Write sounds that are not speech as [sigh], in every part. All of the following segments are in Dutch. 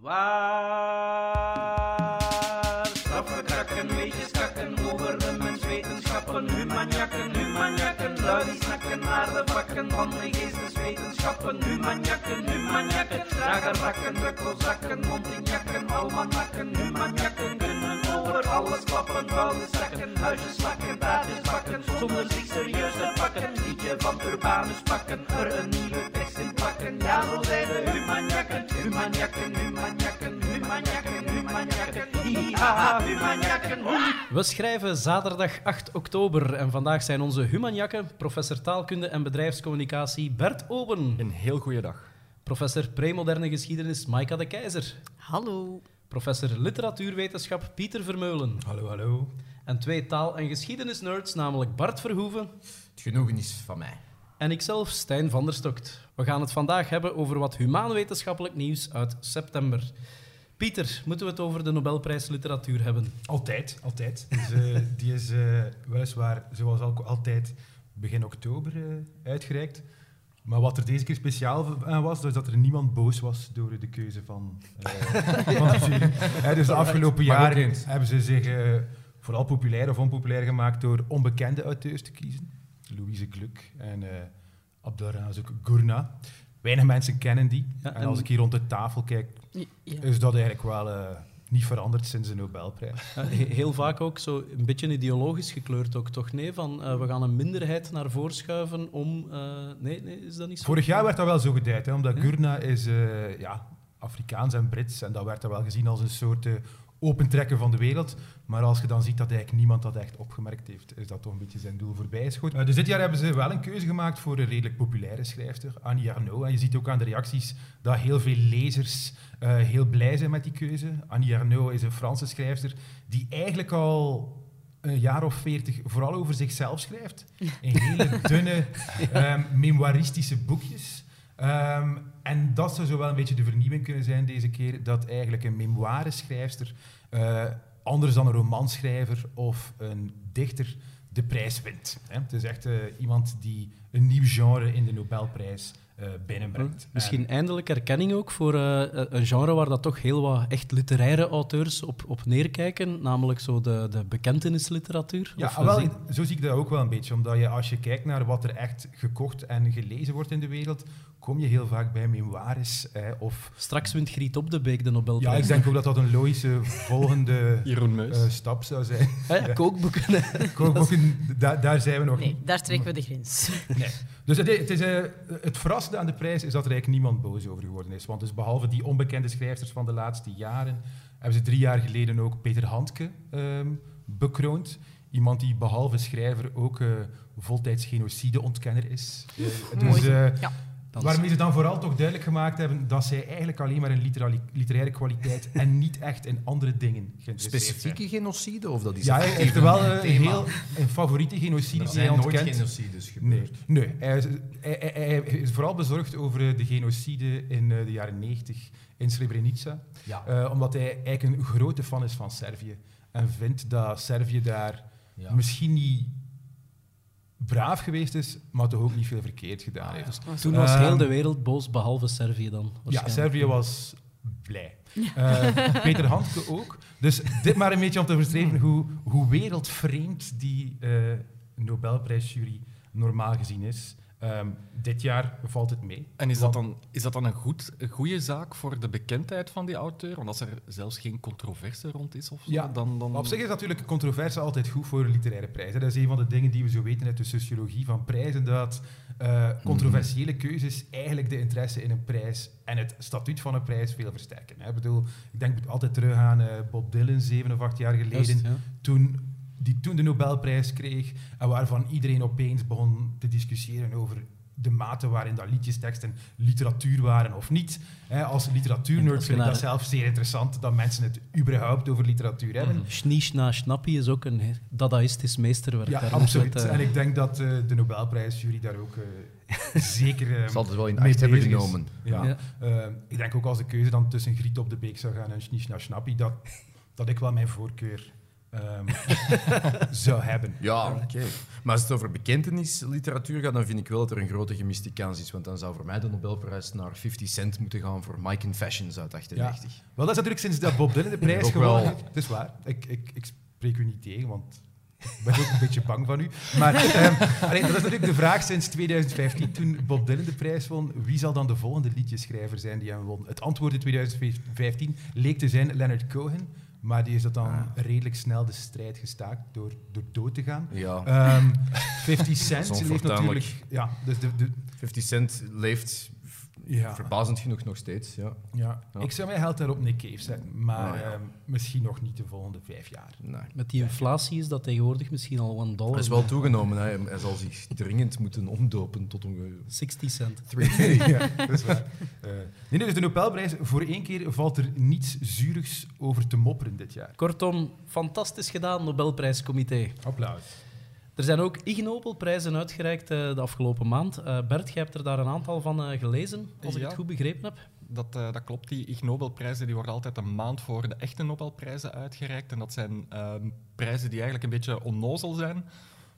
Waar? Straffen krakken, weetjes kakken over de menswetenschappen, humanjakken, humanjakken, lui die snakken naar de vakken van de geesteswetenschappen, humanjakken, humanjakken, rakken, drukkelzakken, mondinjakken, almanakken, humanjakken, kunnen over alles klappen, zakken, huisjes slakken, taartjes bakken, zonder zich serieus te pakken, liedje van Urbanus pakken, er een nieuwe ja zijn hihaha, humanjakken, We schrijven zaterdag 8 oktober en vandaag zijn onze humanjakken, professor taalkunde en bedrijfscommunicatie Bert Oben, Een heel goede dag. professor premoderne geschiedenis Maika de Keizer, Hallo. professor literatuurwetenschap Pieter Vermeulen Hallo, hallo. en twee taal- en geschiedenisnerds, namelijk Bart Verhoeven Het genoegen is van mij. En ikzelf, Stijn van der Stokt. We gaan het vandaag hebben over wat humaanwetenschappelijk nieuws uit september. Pieter, moeten we het over de Nobelprijs Literatuur hebben? Altijd, altijd. Dus, eh, [laughs] die is eh, weliswaar, zoals al, altijd, begin oktober eh, uitgereikt. Maar wat er deze keer speciaal aan was, is dat er niemand boos was door de keuze van, eh, de [laughs] dus de afgelopen jaren hebben ze zich eh, vooral populair of onpopulair gemaakt door onbekende auteurs te kiezen. Louise Gluck en eh Abdelrazak Gurna. Weinig mensen kennen die. Ja, en en- als ik hier rond de tafel kijk, Ja. is dat eigenlijk wel eh, niet veranderd sinds de Nobelprijs. He- heel vaak ook zo een beetje ideologisch gekleurd ook, toch? Nee, van eh, we gaan een minderheid naar voren schuiven om... eh, nee, nee, is dat niet zo? Vorig jaar werd dat wel zo geduid, hè, omdat Ja. Gurna is eh, ja, Afrikaans en Brits en dat werd dan wel gezien als een soort eh, opentrekken van de wereld. Maar als je dan ziet dat eigenlijk niemand dat echt opgemerkt heeft, is dat toch een beetje zijn doel voorbij. Eh, dus dit jaar hebben ze wel een keuze gemaakt voor een redelijk populaire schrijfster, Annie Arnaud. En je ziet ook aan de reacties dat heel veel lezers eh, heel blij zijn met die keuze. Annie Arnaud is een Franse schrijfster die eigenlijk al een jaar of veertig vooral over zichzelf schrijft. In hele [laughs] dunne, ehm, memoiristische boekjes. Ehm, en dat zou zo wel een beetje de vernieuwing kunnen zijn deze keer, dat eigenlijk een memoireschrijfster, eh anders dan een romanschrijver of een dichter, de prijs wint. Hè. Het is echt eh, iemand die een nieuw genre in de Nobelprijs eh, binnenbrengt. Misschien eindelijk erkenning ook voor een genre waar dat toch heel wat echt literaire auteurs op, op neerkijken, namelijk zo de, de bekentenisliteratuur. Ja, Of, ah, wel, zo zie ik dat ook wel een beetje. Omdat je, als je kijkt naar wat er echt gekocht en gelezen wordt in de wereld, kom je heel vaak bij memoires. Hè, of, Straks wint Griet op de Beek de ja, Nobelprijs. ik denk ook dat dat een logische volgende [laughs] Jeroen Meus. eh, stap zou zijn. Ah ja, kookboeken. [laughs] Kookboeken, da- daar zijn we nog Nee, daar trekken we de grens. [laughs] Nee. Dus het, het, is, eh, het verrassende aan de prijs is dat er eigenlijk niemand boos over geworden is. Want dus behalve die onbekende schrijfsters van de laatste jaren, hebben ze drie jaar geleden ook Peter Handke ehm, bekroond. Iemand die behalve schrijver ook eh voltijds genocide-ontkenner is. Dus, Mooi. eh, Ja. Dan- Waarmee ze dan vooral toch duidelijk gemaakt hebben dat zij eigenlijk alleen maar in literaire kwaliteit [laughs] en niet echt in andere dingen geïnteresseerd zijn. Specifieke genocide? Of dat is Ja, hij effectief heeft wel een eh, heel een favoriete genocide Er die hij zijn nooit ontkent. genocides Nee, gebeurd. nee. Hij, is, hij, hij- hij is vooral bezorgd over eh, de genocide in eh, de jaren 90 in Srebrenica. Ja. Eh, omdat hij eigenlijk een grote fan is van Servië. En vindt dat Servië daar Ja. misschien niet braaf geweest is, maar toch ook niet veel verkeerd gedaan heeft. Toen was Ehm, heel de wereld boos, behalve Servië dan. Ja. Servië was blij. Eh, Peter Handke ook. Dus dit maar een beetje om te verstreven hoe, hoe wereldvreemd die eh, Nobelprijsjury normaal gezien is. Ehm, dit jaar valt het mee. En is dat dan, is dat dan een, goed, een goede zaak voor de bekendheid van die auteur? Want als er zelfs geen controverse rond is of zo, Ja, dan... dan... Maar op zich is natuurlijk controverse altijd goed voor een literaire prijs. Dat is een van de dingen die we zo weten uit de sociologie van prijzen, dat eh, controversiële keuzes eigenlijk de interesse in een prijs en het statuut van een prijs veel versterken. hè. Ik bedoel, ik denk altijd terug aan eh, Bob Dylan, zeven of acht jaar geleden, ja. toen, die toen de Nobelprijs kreeg en waarvan iedereen opeens begon te discussiëren over de mate waarin dat liedjesteksten literatuur waren of niet. Hè, als literatuurnerd vind ik dat zelf zeer interessant dat mensen het überhaupt over literatuur hebben. Schnischna Schnappie is ook een he- dadaistisch meesterwerk. Ja, Daar absoluut. het, eh, En ik denk dat eh, de Nobelprijsjury daar ook eh, [laughs] zeker zal het wel in acht hebben genomen. Ja. Ja. Ik denk ook als de keuze dan tussen Griet op de Beek zou gaan en Schnischna Schnappi, dat, dat ik wel mijn voorkeur ehm, [laughs] zou hebben. Ja, oké. Maar als het over bekentenisliteratuur gaat, dan vind ik wel dat er een grote gemiste kans is. Want dan zou voor mij de Nobelprijs naar 50 Cent moeten gaan voor Mike Confessions uit 98. Wel, dat is natuurlijk sinds dat Bob Dylan de [laughs] prijs Ook gewonnen wel. heeft. Het is waar. Ik, ik, ik spreek u niet tegen, want ik ben ook een beetje bang van u. Maar [laughs] ehm, allee, dat is natuurlijk de vraag sinds 2015, toen Bob Dylan de prijs won. Wie zal dan de volgende liedjeschrijver zijn die hem won? Het antwoord in 2015 leek te zijn Leonard Cohen. Maar die is dat dan redelijk snel de strijd gestaakt door, door dood te gaan. Ja. Ehm [laughs] 50 Cent Dat is leeft natuurlijk... Ja, dus de, de, 50 Cent leeft ja. verbazend genoeg nog steeds. Ja. Ja. Ja. Ik zou mijn geld daarop Nick Cave zetten, maar Ah, ja. ehm, misschien nog niet de volgende vijf jaar. Nee. Met die inflatie is dat tegenwoordig misschien al een dollar. Hij is wel toegenomen. Hè. Hij zal zich dringend moeten omdopen tot ongeveer 60 cent. 2K. [laughs] ja, dat is waar. Eh, nee, nee, dus de Nobelprijs, voor één keer valt er niets zuurigs over te mopperen dit jaar. Kortom, fantastisch gedaan, Nobelprijscomité. Applaus. Er zijn ook Ig Nobelprijzen uitgereikt eh, de afgelopen maand. Eh, Bert, jij hebt er daar een aantal van eh, gelezen, als ik het goed begrepen heb. Dat, dat klopt. Die Ig Nobelprijzen die worden altijd een maand voor de echte Nobelprijzen uitgereikt. En dat zijn ehm, prijzen die eigenlijk een beetje onnozel zijn,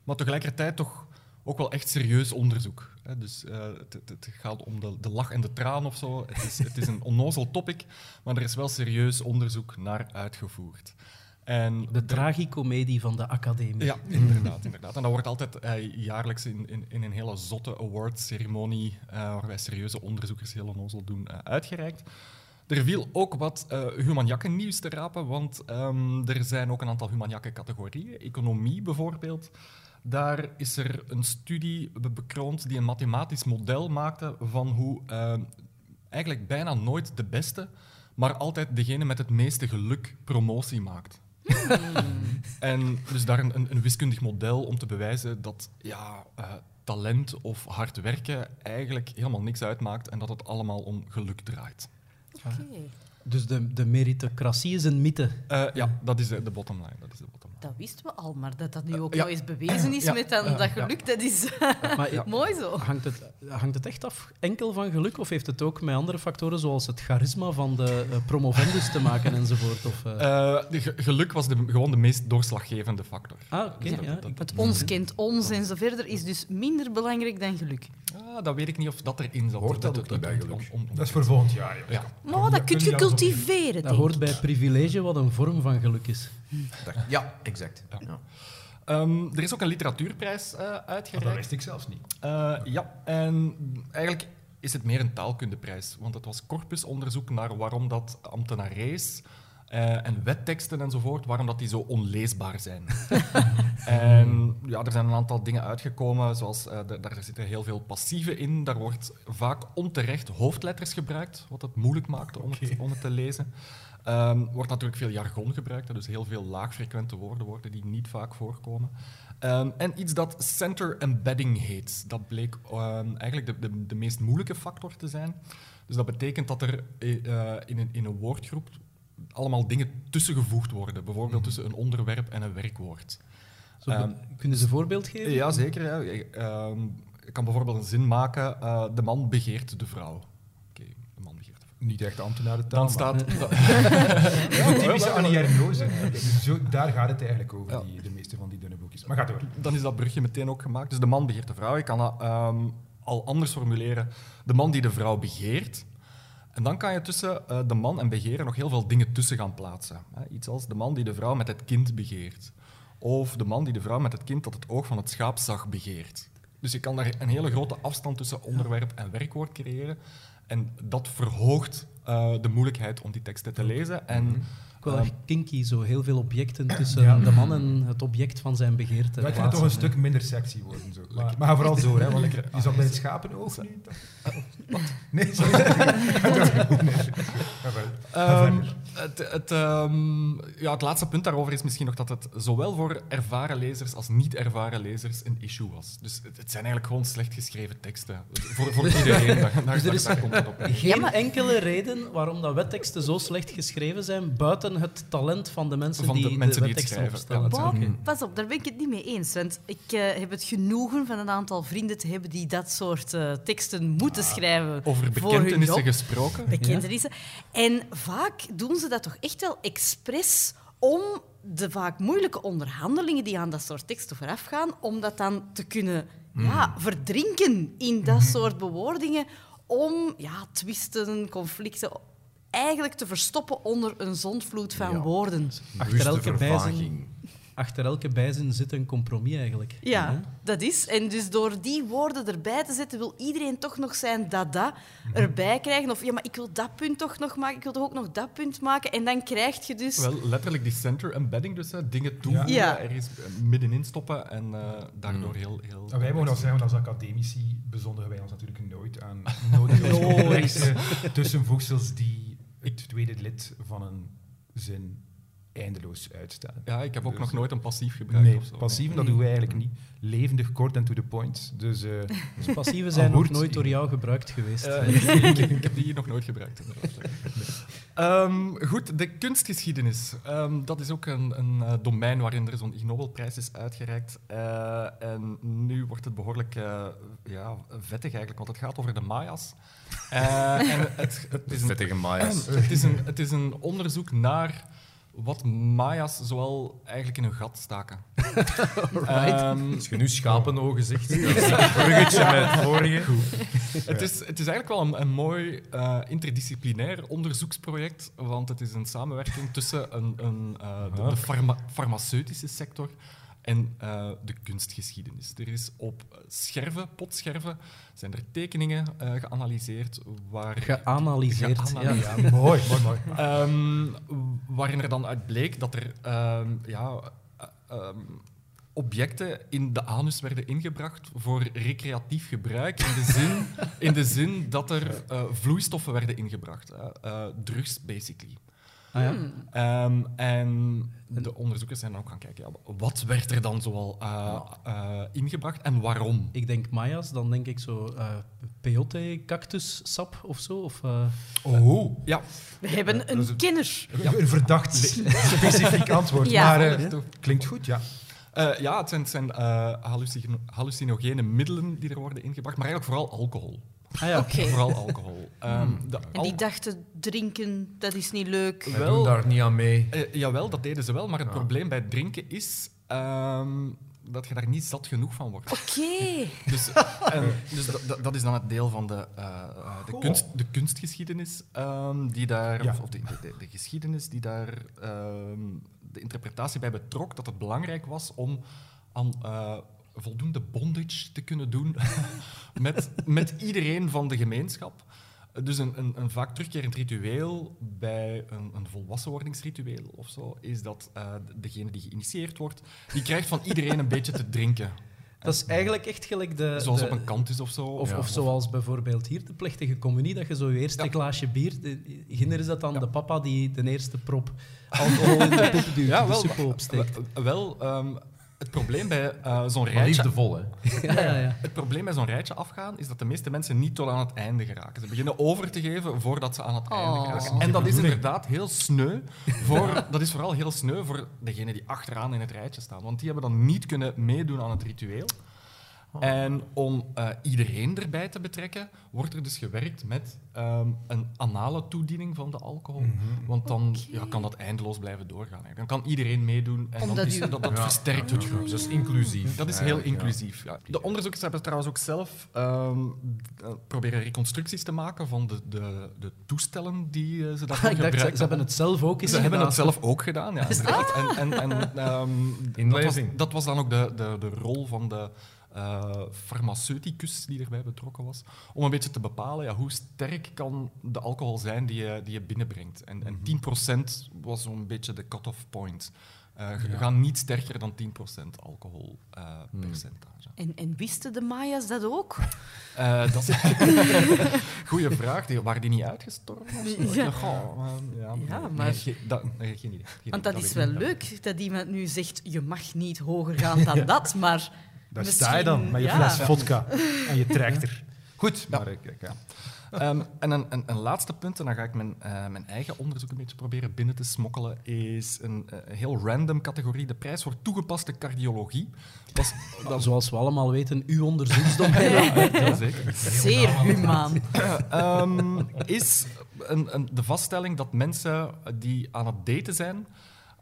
maar tegelijkertijd toch ook wel echt serieus onderzoek. Hè. Dus het, het, het gaat om de, de lach en de traan of zo. Het is, het is een onnozel topic, maar er is wel serieus onderzoek naar uitgevoerd. En De tragicomedie van de academie. ja, inderdaad, inderdaad. En dat wordt altijd eh, jaarlijks in, in, in een hele zotte awards-ceremonie, eh, waarbij serieuze onderzoekers heel onnozel doen, eh, uitgereikt. Er viel ook wat eh humanjakken-nieuws te rapen, want ehm, er zijn ook een aantal humanjakken-categorieën. Economie bijvoorbeeld. Daar is er een studie be- bekroond die een mathematisch model maakte van hoe eigenlijk bijna nooit de beste, maar altijd degene met het meeste geluk promotie maakt. En dus daar een, een, een wiskundig model om te bewijzen dat ja, eh, talent of hard werken eigenlijk helemaal niks uitmaakt en dat het allemaal om geluk draait. Oké. Dus de, de meritocratie is een mythe. Eh, ja, dat is de, de bottom line. Dat is de bottom line. Dat wisten we al, maar dat dat nu ook ja. nog eens bewezen is Ja. met dan, Eh, dat ja. geluk, dat is Maar ja, [laughs] mooi zo. hangt, het, hangt het echt af enkel van geluk of heeft het ook met andere factoren zoals het charisma van de eh, promovendus te maken enzovoort? Of, eh? Eh, de geluk was de, gewoon de meest doorslaggevende factor. ah, oké. dus dat- ja. dat- Ik- Het ons kent ons en zo verder is dus minder belangrijk dan geluk. Ah, dat weet ik niet of dat erin zat. Hoort dat Het- ook niet bij geluk? om- om- om- Dat is voor volgend jaar. joh. Ja. Maar dat kun je cultiveren, dat hoort bij privilege, wat een vorm van geluk is. Ja, exact. Ja. Ja. Ehm, er is ook een literatuurprijs eh, Ah, Dat uitgereikt. wist ik zelfs niet. Eh, ja, en eigenlijk is het meer een taalkundeprijs, want het was corpusonderzoek naar waarom dat ambtenarees eh, en wetteksten enzovoort, waarom dat die zo onleesbaar zijn. [laughs] en ja, er zijn een aantal dingen uitgekomen, zoals eh, daar zitten heel veel passieve in. Daar wordt vaak onterecht hoofdletters gebruikt, wat het moeilijk maakt om, het, om het te lezen. Ehm wordt natuurlijk veel jargon gebruikt, dus heel veel laagfrequente woorden worden die niet vaak voorkomen. Ehm, en iets dat center embedding heet. Dat bleek ehm, eigenlijk de, de, de meest moeilijke factor te zijn. Dus dat betekent dat er eh, in, een, in een woordgroep allemaal dingen tussengevoegd worden. Bijvoorbeeld tussen een onderwerp en een werkwoord. Ehm, kunnen ze een voorbeeld geven? Ja, zeker. Ja. Ik, ehm, ik kan bijvoorbeeld een zin maken. eh, de man begeert de vrouw. Oké, de man begeert de vrouw. Niet echt ambtenarentaal. Dan staat... [laughs] [laughs] Ja, typische Annie. Dus Zo, daar gaat het eigenlijk over, Ja. die, de meeste van die dunne boekjes. Maar ga door. dan is dat brugje meteen ook gemaakt. Dus de man begeert de vrouw. Je kan dat ehm, al anders formuleren. De man die de vrouw begeert. En dan kan je tussen eh, de man en begeren nog heel veel dingen tussen gaan plaatsen. Iets als de man die de vrouw met het kind begeert. Of de man die de vrouw met het kind dat het oog van het schaap zag begeert. Dus je kan daar een hele grote afstand tussen onderwerp en werkwoord creëren. En dat verhoogt eh, de moeilijkheid om die teksten te lezen. En Ik wel echt kinky, zo heel veel objecten tussen Ja. de man en het object van zijn begeerte. Ja, ik vind het plaatsen. toch een stuk minder sexy worden. Zo. Maar, vooral zo, hè, want je zat bij het. Wat? Nee, sorry. Ga verder. Het, het, ehm, ja, het laatste punt daarover is misschien nog dat het zowel voor ervaren lezers als niet-ervaren lezers een issue was. Dus het, het zijn eigenlijk gewoon slecht geschreven teksten. Voor, voor [laughs] iedereen. Daar, daar, Dus er is- daar komt het op. Geen Ja, enkele reden waarom dat wetteksten zo slecht geschreven zijn, buiten het talent van de mensen Van de die mensen de die het wetteksten schrijven. opstellen. Ja, dat Bob, Oké. pas op, daar ben ik het niet mee eens. Want ik eh, heb het genoegen van een aantal vrienden te hebben die dat soort eh, teksten moeten schrijven. Over voor hun bekentenissen job. gesproken. Bekentenissen. En vaak doen ze dat toch echt wel expres om de vaak moeilijke onderhandelingen die aan dat soort teksten voorafgaan, om dat dan te kunnen ja, verdrinken in dat soort bewoordingen, om ja, twisten, conflicten eigenlijk te verstoppen onder een zondvloed van Ja. woorden. Achter elke bijzin. Achter elke bijzin zit een compromis eigenlijk. Ja, dat is. En dus door die woorden erbij te zetten, wil iedereen toch nog zijn dada erbij krijgen. Of ja, maar ik wil dat punt toch nog maken, ik wil toch ook nog dat punt maken. En dan krijg je dus... Wel, letterlijk die center embedding, dus hè, dingen toevoegen, Ja. ergens eh, middenin stoppen en eh, daardoor heel... heel En wij mogen dat zeggen, want als academici bezondigen wij ons natuurlijk nooit aan nodige complexe [laughs] tussenvoegsels die het tweede lid van een zin eindeloos uitstaan. Ja, ik heb ook Dus- nog nooit een passief gebruikt Nee, of zo. passief, dat doen wij eigenlijk niet. Levendig, kort en to the point. Dus eh, [laughs] Dus passieven zijn nog nooit door jou gebruikt geweest. Eh, [laughs] ik, ik- ik heb die hier nog nooit gebruikt. [laughs] Ehm, goed, de kunstgeschiedenis. Ehm, dat is ook een, een eh, domein waarin er zo'n Ig Nobelprijs is uitgereikt. Eh, en nu wordt het behoorlijk eh, ja, vettig eigenlijk, want het gaat over de Maya's. Eh, en het, het, is een, Vettige [clears throat] Maya's. het, is een, het is een onderzoek naar wat Maya's zoal eigenlijk in hun gat staken. [laughs] Ehm, Als je nu schapenogen zegt, [laughs] dat is een bruggetje met het vorige. Het is, het is eigenlijk wel een, een mooi eh, interdisciplinair onderzoeksproject, want het is een samenwerking tussen een, een, eh, de, de farma- farmaceutische sector en eh, de kunstgeschiedenis. Er is op scherven, potscherven, zijn er tekeningen eh, geanalyseerd waar... Geanalyseerd. Geanalyseerd. Ja. [laughs] mooi, mooi, mooi. Ehm, waarin er dan uit bleek dat er ehm, ja, eh, ehm, objecten in de anus werden ingebracht voor recreatief gebruik. In de zin, in de zin dat er eh, vloeistoffen werden ingebracht. hè. Eh, drugs, basically. Ah, ja. Ehm, en de onderzoekers zijn dan ook gaan kijken, ja, wat werd er dan zoal eh, eh, ingebracht en waarom? Ik denk Maya's, dan denk ik zo eh peyote cactussap of zo. Of, eh, Oh, Ja, We hebben een kenner. een verdacht specifiek [laughs] antwoord. Ja. Maar eh, klinkt goed, ja. Eh, ja, het zijn, het zijn hallucino- hallucinogene middelen die er worden ingebracht, maar eigenlijk vooral alcohol. Ah ja. Vooral alcohol. [laughs] Ehm, de En die dachten, drinken, dat is niet leuk. Wij Wel- doen daar niet aan mee. Eh, jawel, dat deden ze wel, maar het probleem bij drinken is ehm, dat je daar niet zat genoeg van wordt. Oké. [laughs] Dus, en, dus dat- is dan het deel van de, eh, eh, de, kunst, de kunstgeschiedenis ehm, die daar, Ja. of, de, de, de geschiedenis die daar ehm, de interpretatie bij betrok, dat het belangrijk was om aan eh, voldoende bondage te kunnen doen [laughs] met, met iedereen van de gemeenschap. Dus een, een, een vaak terugkerend ritueel bij een, een volwassenwordingsritueel of zo, is dat eh, degene die geïnitieerd wordt, die krijgt van iedereen een beetje te drinken. dat is eigenlijk echt gelijk de... Zoals de- op een kant is of zo. Of, Ja. of zoals bijvoorbeeld hier, de plechtige communie, dat je zo je eerste Ja. glaasje bier... de- Ginder is dat dan de papa die de eerste prop alcohol in de [laughs] poep duwt, Ja, de wel. opsteekt. Wel, wel, ehm, het probleem bij eh, zo'n rijtje... liefdevol, hè. [laughs] Ja, ja, ja. Het probleem bij zo'n rijtje afgaan is dat de meeste mensen niet tot aan het einde geraken. Ze beginnen over te geven voordat ze aan het einde Oh. geraken. En dat is inderdaad heel sneu. Voor, [laughs] dat is vooral heel sneu voor degenen die achteraan in het rijtje staan. Want die hebben dan niet kunnen meedoen aan het ritueel. En om eh, iedereen erbij te betrekken, wordt er dus gewerkt met ehm, een anale toediening van de alcohol. Want dan ja, kan dat eindeloos blijven doorgaan. Dan kan iedereen meedoen en Omdat dan is, u- dat, dat versterkt het groep. Dat is inclusief. Dat is heel inclusief. Ja. De onderzoekers hebben trouwens ook zelf ehm, eh, proberen reconstructies te maken van de, de, de toestellen die eh, ze [laughs] daarvoor dacht, ze, hebben het zelf ook eens Ze hebben gedaan. het zelf ook gedaan, ja. En, en, en, ehm, [laughs] dat, was, dat was dan ook de, de, de rol van de eh, farmaceuticus die erbij betrokken was, om een beetje te bepalen ja, hoe sterk kan de alcohol zijn die je, die je binnenbrengt. En, en 10% was zo'n beetje de cut-off point. Eh, je gaat niet sterker dan 10% alcoholpercentage. En, en wisten de Maya's dat ook? Eh, dat is een [laughs] goede vraag. Die, waren die niet uitgestorven? Ja. goh, eh, ja, maar- dat- nee, geen idee. Geen Want dat is wel leuk dat iemand nu zegt, je mag niet hoger gaan dan [laughs] dat, maar... Daar misschien- sta je dan met je ja. fles vodka en je trechter. [laughs] Goed, maar ik, ik- ja. Ehm, en een, een, een laatste punt, en dan ga ik mijn, eh, mijn eigen onderzoek een beetje proberen binnen te smokkelen, is een eh, heel random categorie, de prijs voor toegepaste cardiologie. Dat is, dat Zoals we allemaal weten, uw onderzoeksdomein. [laughs] heel zeker. Zeer humaan. [laughs] Ehm, is een, een, de vaststelling dat mensen die aan het daten zijn,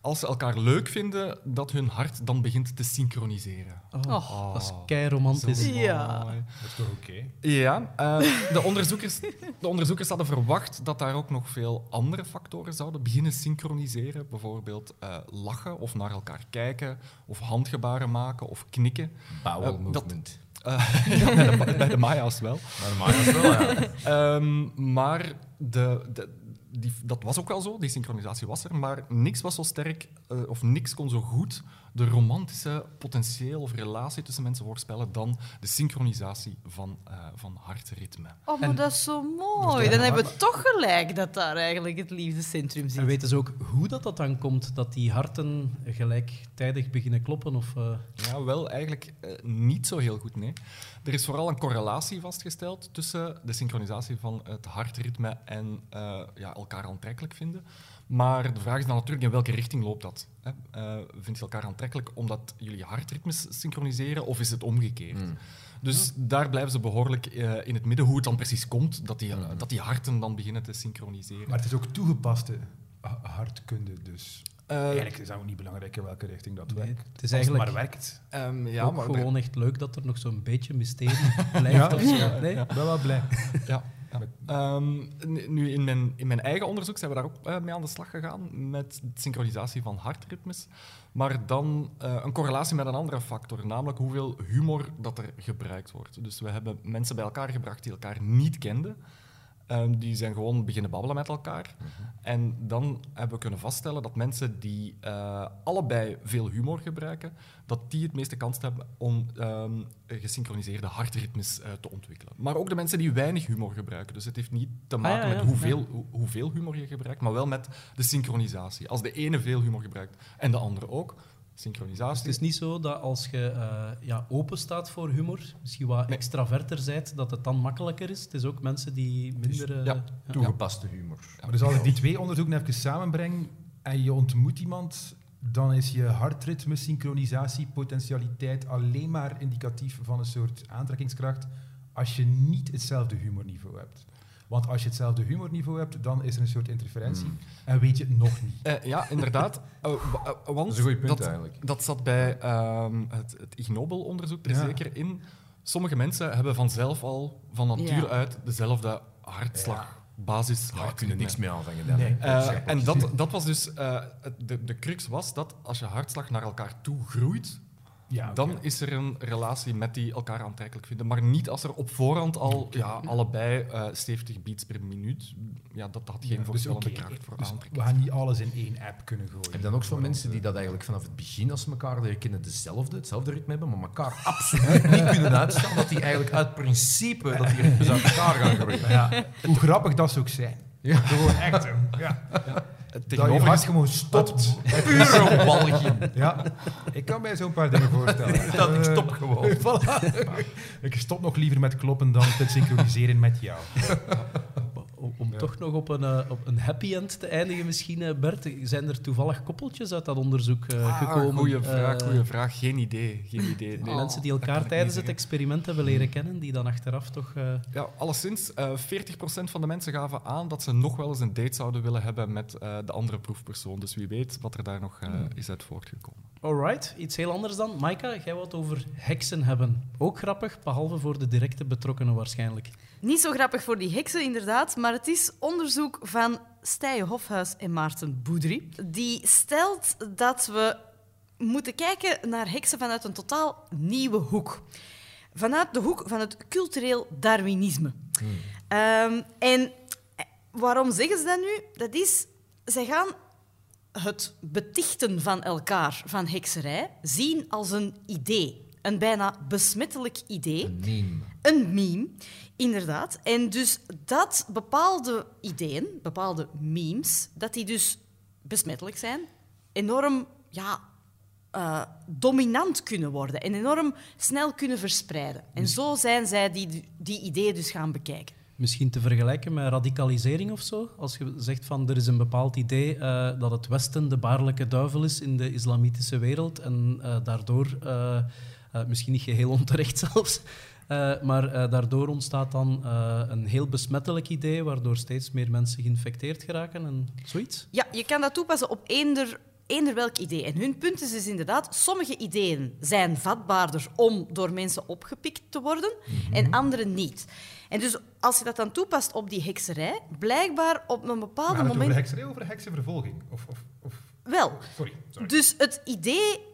als ze elkaar leuk vinden, dat hun hart dan begint te synchroniseren. Oh, Dat is kei romantisch. Ja. Dat is toch oké? Ja, eh, de, onderzoekers, de onderzoekers hadden verwacht dat daar ook nog veel andere factoren zouden beginnen synchroniseren. Bijvoorbeeld eh, lachen of naar elkaar kijken, of handgebaren maken of knikken. Bowel dat- movement. Eh, [laughs] ja, bij, de, bij de Maya's wel. Maar dat maakt het wel, ja. Ehm, maar de, de, die, dat was ook wel zo, die synchronisatie was er, maar niks was zo sterk, eh, of niks kon zo goed de romantische potentieel of relatie tussen mensen voorspellen dan de synchronisatie van, eh, van hartritme. Oh, maar En- dat is zo mooi. Dan hebben we toch gelijk dat daar eigenlijk het liefdescentrum En zit. weten ze ook hoe dat, dat dan komt, dat die harten gelijktijdig beginnen kloppen? Of, eh, Ja, wel eigenlijk eh, niet zo heel goed, nee. Er is vooral een correlatie vastgesteld tussen de synchronisatie van het hartritme en eh, ja, elkaar aantrekkelijk vinden. Maar de vraag is dan natuurlijk in welke richting loopt dat? Hè? Eh, vind je elkaar aantrekkelijk omdat jullie hartritmes synchroniseren of is het omgekeerd? Dus daar blijven ze behoorlijk eh, in het midden hoe het dan precies komt dat die, dat die harten dan beginnen te synchroniseren. Maar het is ook toegepaste ha- hartkunde, dus Eh, eigenlijk is dat ook niet belangrijk in welke richting dat Nee, werkt. het is eigenlijk- maar werkt. ehm, ja, ook maar gewoon echt leuk dat er nog zo'n beetje mysterie [laughs] blijft. Ja, of zo. ja, nee? ja. Ik ben wel blij. Ja. Ehm, nu, in mijn, in mijn eigen onderzoek zijn we daar ook eh, mee aan de slag gegaan met de synchronisatie van hartritmes. Maar dan eh, een correlatie met een andere factor, namelijk hoeveel humor dat er gebruikt wordt. Dus we hebben mensen bij elkaar gebracht die elkaar niet kenden. Ehm, die zijn gewoon beginnen babbelen met elkaar. En dan hebben we kunnen vaststellen dat mensen die eh, allebei veel humor gebruiken, dat die het meeste kans hebben om ehm, gesynchroniseerde hartritmes eh, te ontwikkelen. Maar ook de mensen die weinig humor gebruiken. Dus het heeft niet te maken Ah, ja, ja. met hoeveel, hoe- hoeveel humor je gebruikt, maar wel met de synchronisatie. Als de ene veel humor gebruikt en de andere ook, Dus synchronisatie. het is niet zo dat als je eh, ja, open staat voor humor, misschien wat Nee. extraverter bent, dat het dan makkelijker is. Het is ook mensen die minder... eh, ja. Toegepaste humor. Maar dus als ik die twee onderzoeken even samenbreng en je ontmoet iemand, dan is je hartritme, synchronisatie, potentialiteit alleen maar indicatief van een soort aantrekkingskracht als je niet hetzelfde humorniveau hebt. Want als je hetzelfde humorniveau hebt, dan is er een soort interferentie en weet je het nog niet. Eh, ja, inderdaad. [laughs] Wa- eh, want Dat is een goed punt dat, eigenlijk. Dat zat bij ehm, het, het Ig Nobel-onderzoek er Ja. zeker in. Sommige mensen hebben vanzelf al van natuur Ja. uit dezelfde hartslag, basis. Ja, kunnen niks mee aanvangen. Dan, Nee. hè. Eh, en dat, dat was dus, eh, de, de crux was dat als je hartslag naar elkaar toe groeit, Ja, dan is er een relatie met die elkaar aantrekkelijk vinden. Maar niet als er op voorhand al ja, allebei eh 70 beats per minuut, ja, dat had geen Ja, dus voorspellende oké, kracht voor dus we gaan niet alles in één app kunnen gooien. Heb je dan ook zo mensen die dat eigenlijk vanaf het begin, als ze elkaar leren kennen, dezelfde, hetzelfde ritme hebben, maar elkaar [laughs] absoluut niet kunnen uitstaan, dat die eigenlijk uit principe dat die ritmes uit elkaar gaan groeien. Ja, hoe grappig dat zou ook zijn. Ja. Gewoon echt. hè. Ja. Het Dat je hart gewoon stopt. [laughs] Pure walging. Ja, ik kan mij zo'n paar dingen [laughs] voorstellen. Dat ik Eh, stop gewoon. [laughs] voilà. Ik stop nog liever met kloppen dan te synchroniseren met jou. Toch nog op een, eh, op een happy end te eindigen misschien, eh, Bert. Zijn er toevallig koppeltjes uit dat onderzoek eh, Ah, gekomen? Goeie vraag, goeie vraag. Geen idee. Geen idee. Nee. Mensen die kan elkaar tijdens het experiment hebben leren kennen, die dan achteraf toch... eh, Ja, alleszins, eh 40% van de mensen gaven aan dat ze nog wel eens een date zouden willen hebben met eh, de andere proefpersoon. Dus wie weet wat er daar nog eh, is uit voortgekomen. Alright, iets heel anders dan. Maika, jij wilt over heksen hebben. Ook grappig, behalve voor de directe betrokkenen waarschijnlijk. Niet zo grappig voor die heksen, inderdaad, maar het is onderzoek van Stije Hofhuis en Maarten Boudry. Die stelt dat we moeten kijken naar heksen vanuit een totaal nieuwe hoek. Vanuit de hoek van het cultureel Darwinisme. Ehm, en waarom zeggen ze dat nu? Dat is, zij gaan het betichten van elkaar, van hekserij, zien als een idee. Een bijna besmettelijk idee. Een meme. Een meme, inderdaad. En dus dat bepaalde ideeën, bepaalde memes, dat die dus besmettelijk zijn, enorm ja, eh, dominant kunnen worden en enorm snel kunnen verspreiden. En zo zijn zij die, die ideeën dus gaan bekijken. Misschien te vergelijken met radicalisering of zo. Als je zegt van er is een bepaald idee eh, dat het Westen de baarlijke duivel is in de islamitische wereld en eh, daardoor, misschien niet geheel onterecht [laughs] zelfs, maar eh, daardoor ontstaat dan eh, een heel besmettelijk idee waardoor steeds meer mensen geïnfecteerd geraken en zoiets. Ja, je kan dat toepassen op eender eender welk idee. En hun punt is dus inderdaad, sommige ideeën zijn vatbaarder om door mensen opgepikt te worden en andere niet. En dus als je dat dan toepast op die hekserij, blijkbaar op een bepaald het over moment... hekserij of over heksenvervolging? Of, of, of... Wel, Sorry, sorry. dus het idee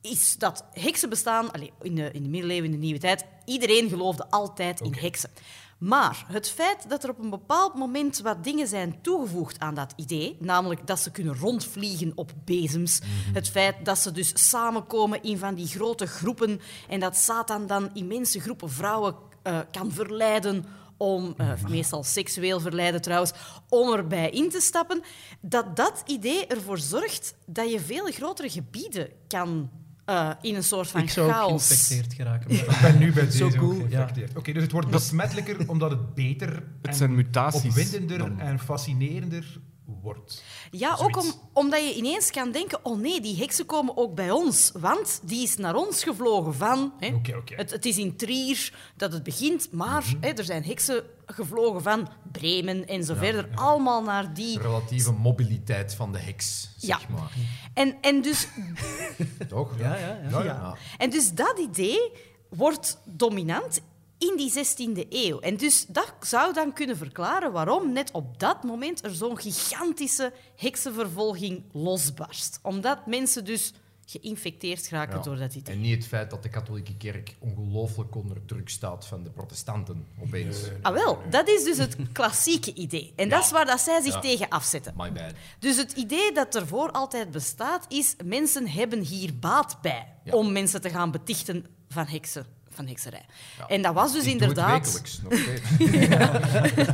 is dat heksen bestaan, allee, in, de, in de middeleeuwen, in de nieuwe tijd, iedereen geloofde altijd in heksen. Maar het feit dat er op een bepaald moment wat dingen zijn toegevoegd aan dat idee, namelijk dat ze kunnen rondvliegen op bezems, het feit dat ze dus samenkomen in van die grote groepen en dat Satan dan immense groepen vrouwen eh, kan verleiden om, eh, meestal seksueel verleiden trouwens, om erbij in te stappen, dat dat idee ervoor zorgt dat je veel grotere gebieden kan eh, in een soort van Ik zou ook chaos... geïnfecteerd geraken. Ik [laughs] ben nu bij Zo deze cool, geïnfecteerd. Oké, dus het wordt besmettelijker omdat het beter en zijn mutaties opwindender dan. en fascinerender wordt. Ja, Zoiets. ook om, omdat je ineens kan denken: oh nee, die heksen komen ook bij ons. Want die is naar ons gevlogen van. Hè. Het, het is in Trier dat het begint, maar hè, er zijn heksen gevlogen van Bremen en zo verder. Allemaal naar die. De relatieve mobiliteit van de heks, zeg Ja. maar. En, en, dus, [laughs] Toch? Ja, ja, ja. Ja. en dus dat idee wordt dominant in die 16e eeuw. En dus dat zou dan kunnen verklaren waarom net op dat moment er zo'n gigantische heksenvervolging losbarst. Omdat mensen dus geïnfecteerd geraken Ja. door dat idee. En niet het feit dat de katholieke kerk ongelooflijk onder druk staat van de protestanten, opeens. Ah, wel, dat is dus het [laughs] klassieke idee. En dat is waar dat zij zich Ja. tegen afzetten. My bad. Dus het idee dat ervoor altijd bestaat, is mensen hebben hier baat bij Ja. om mensen te gaan betichten van heksen. Van hekserij. En dat was dus Ik doe het inderdaad. wekelijks, nog steeds.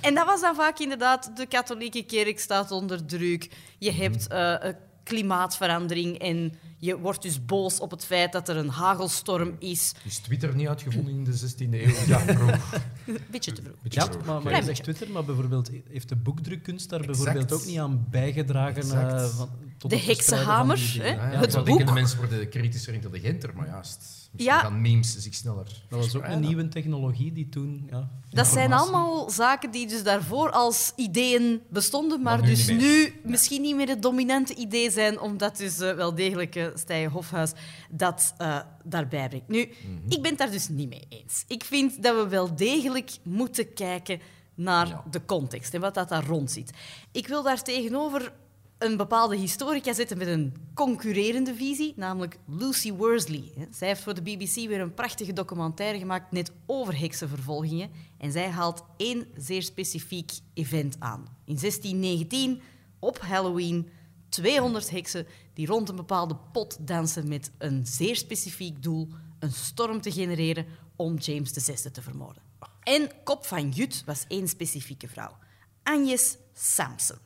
[laughs] En dat was dan vaak inderdaad, de katholieke kerk staat onder druk. Je Mhm. hebt eh, eh, klimaatverandering en je wordt dus boos op het feit dat er een hagelstorm is. Is Twitter niet uitgevonden in de 16e eeuw? Ja. [laughs] Beetje te vroeg. Ja, maar, maar je zegt. Twitter, maar bijvoorbeeld heeft de boekdrukkunst daar Exact. bijvoorbeeld ook niet aan bijgedragen? Eh, van, tot De heksenhamer, hè? Ja, Het boek. de mensen worden kritischer, intelligenter, maar juist. Misschien Ja. gaan memes zich sneller Dat was ook een nieuwe technologie die toen... Ja, Dat zijn allemaal zaken die dus daarvoor als ideeën bestonden, maar, Maar nu dus nu misschien niet meer het dominante idee zijn, omdat dus eh, wel degelijk uh, Stijn Hofhuis dat eh, daarbij brengt. Nu, Mhm. ik ben het daar dus niet mee eens. Ik vind dat we wel degelijk moeten kijken naar Ja. de context en wat dat daar rond zit. Ik wil daar tegenover een bepaalde historica zetten met een concurrerende visie, namelijk Lucy Worsley. Zij heeft voor de BBC weer een prachtige documentaire gemaakt net over heksenvervolgingen. En zij haalt één zeer specifiek event aan. In 1619, op Halloween, 200 heksen die rond een bepaalde pot dansen met een zeer specifiek doel, een storm te genereren om James VI te vermoorden. En kop van Jut was één specifieke vrouw, Agnes Sampson.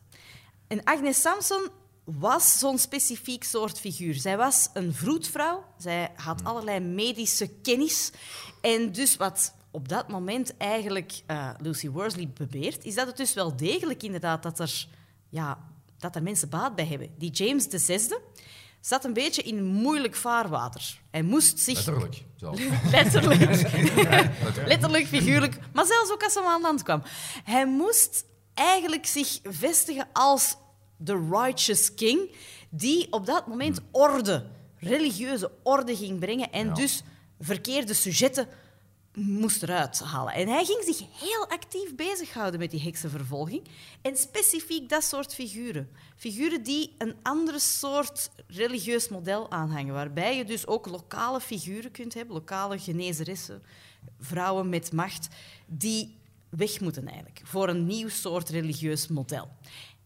En Agnes Sampson was zo'n specifiek soort figuur. Zij was een vroedvrouw. Zij had allerlei medische kennis. En dus wat op dat moment eigenlijk eh, Lucy Worsley beweert, is dat het dus wel degelijk inderdaad dat er, ja, dat er mensen baat bij hebben. Die James VI zat een beetje in moeilijk vaarwater. Hij moest zich... Letterlijk. [laughs] [laughs] Letterlijk. Letterlijk, figuurlijk. Maar zelfs ook als hij aan land kwam. Hij moest eigenlijk zich vestigen als de righteous king, die op dat moment orde, religieuze orde ging brengen en Ja. dus verkeerde sujetten moest eruit halen. En hij ging zich heel actief bezighouden met die heksenvervolging. En specifiek dat soort figuren. Figuren die een andere soort religieus model aanhangen. Waarbij je dus ook lokale figuren kunt hebben, lokale genezeressen, vrouwen met macht, die weg moeten eigenlijk voor een nieuw soort religieus model.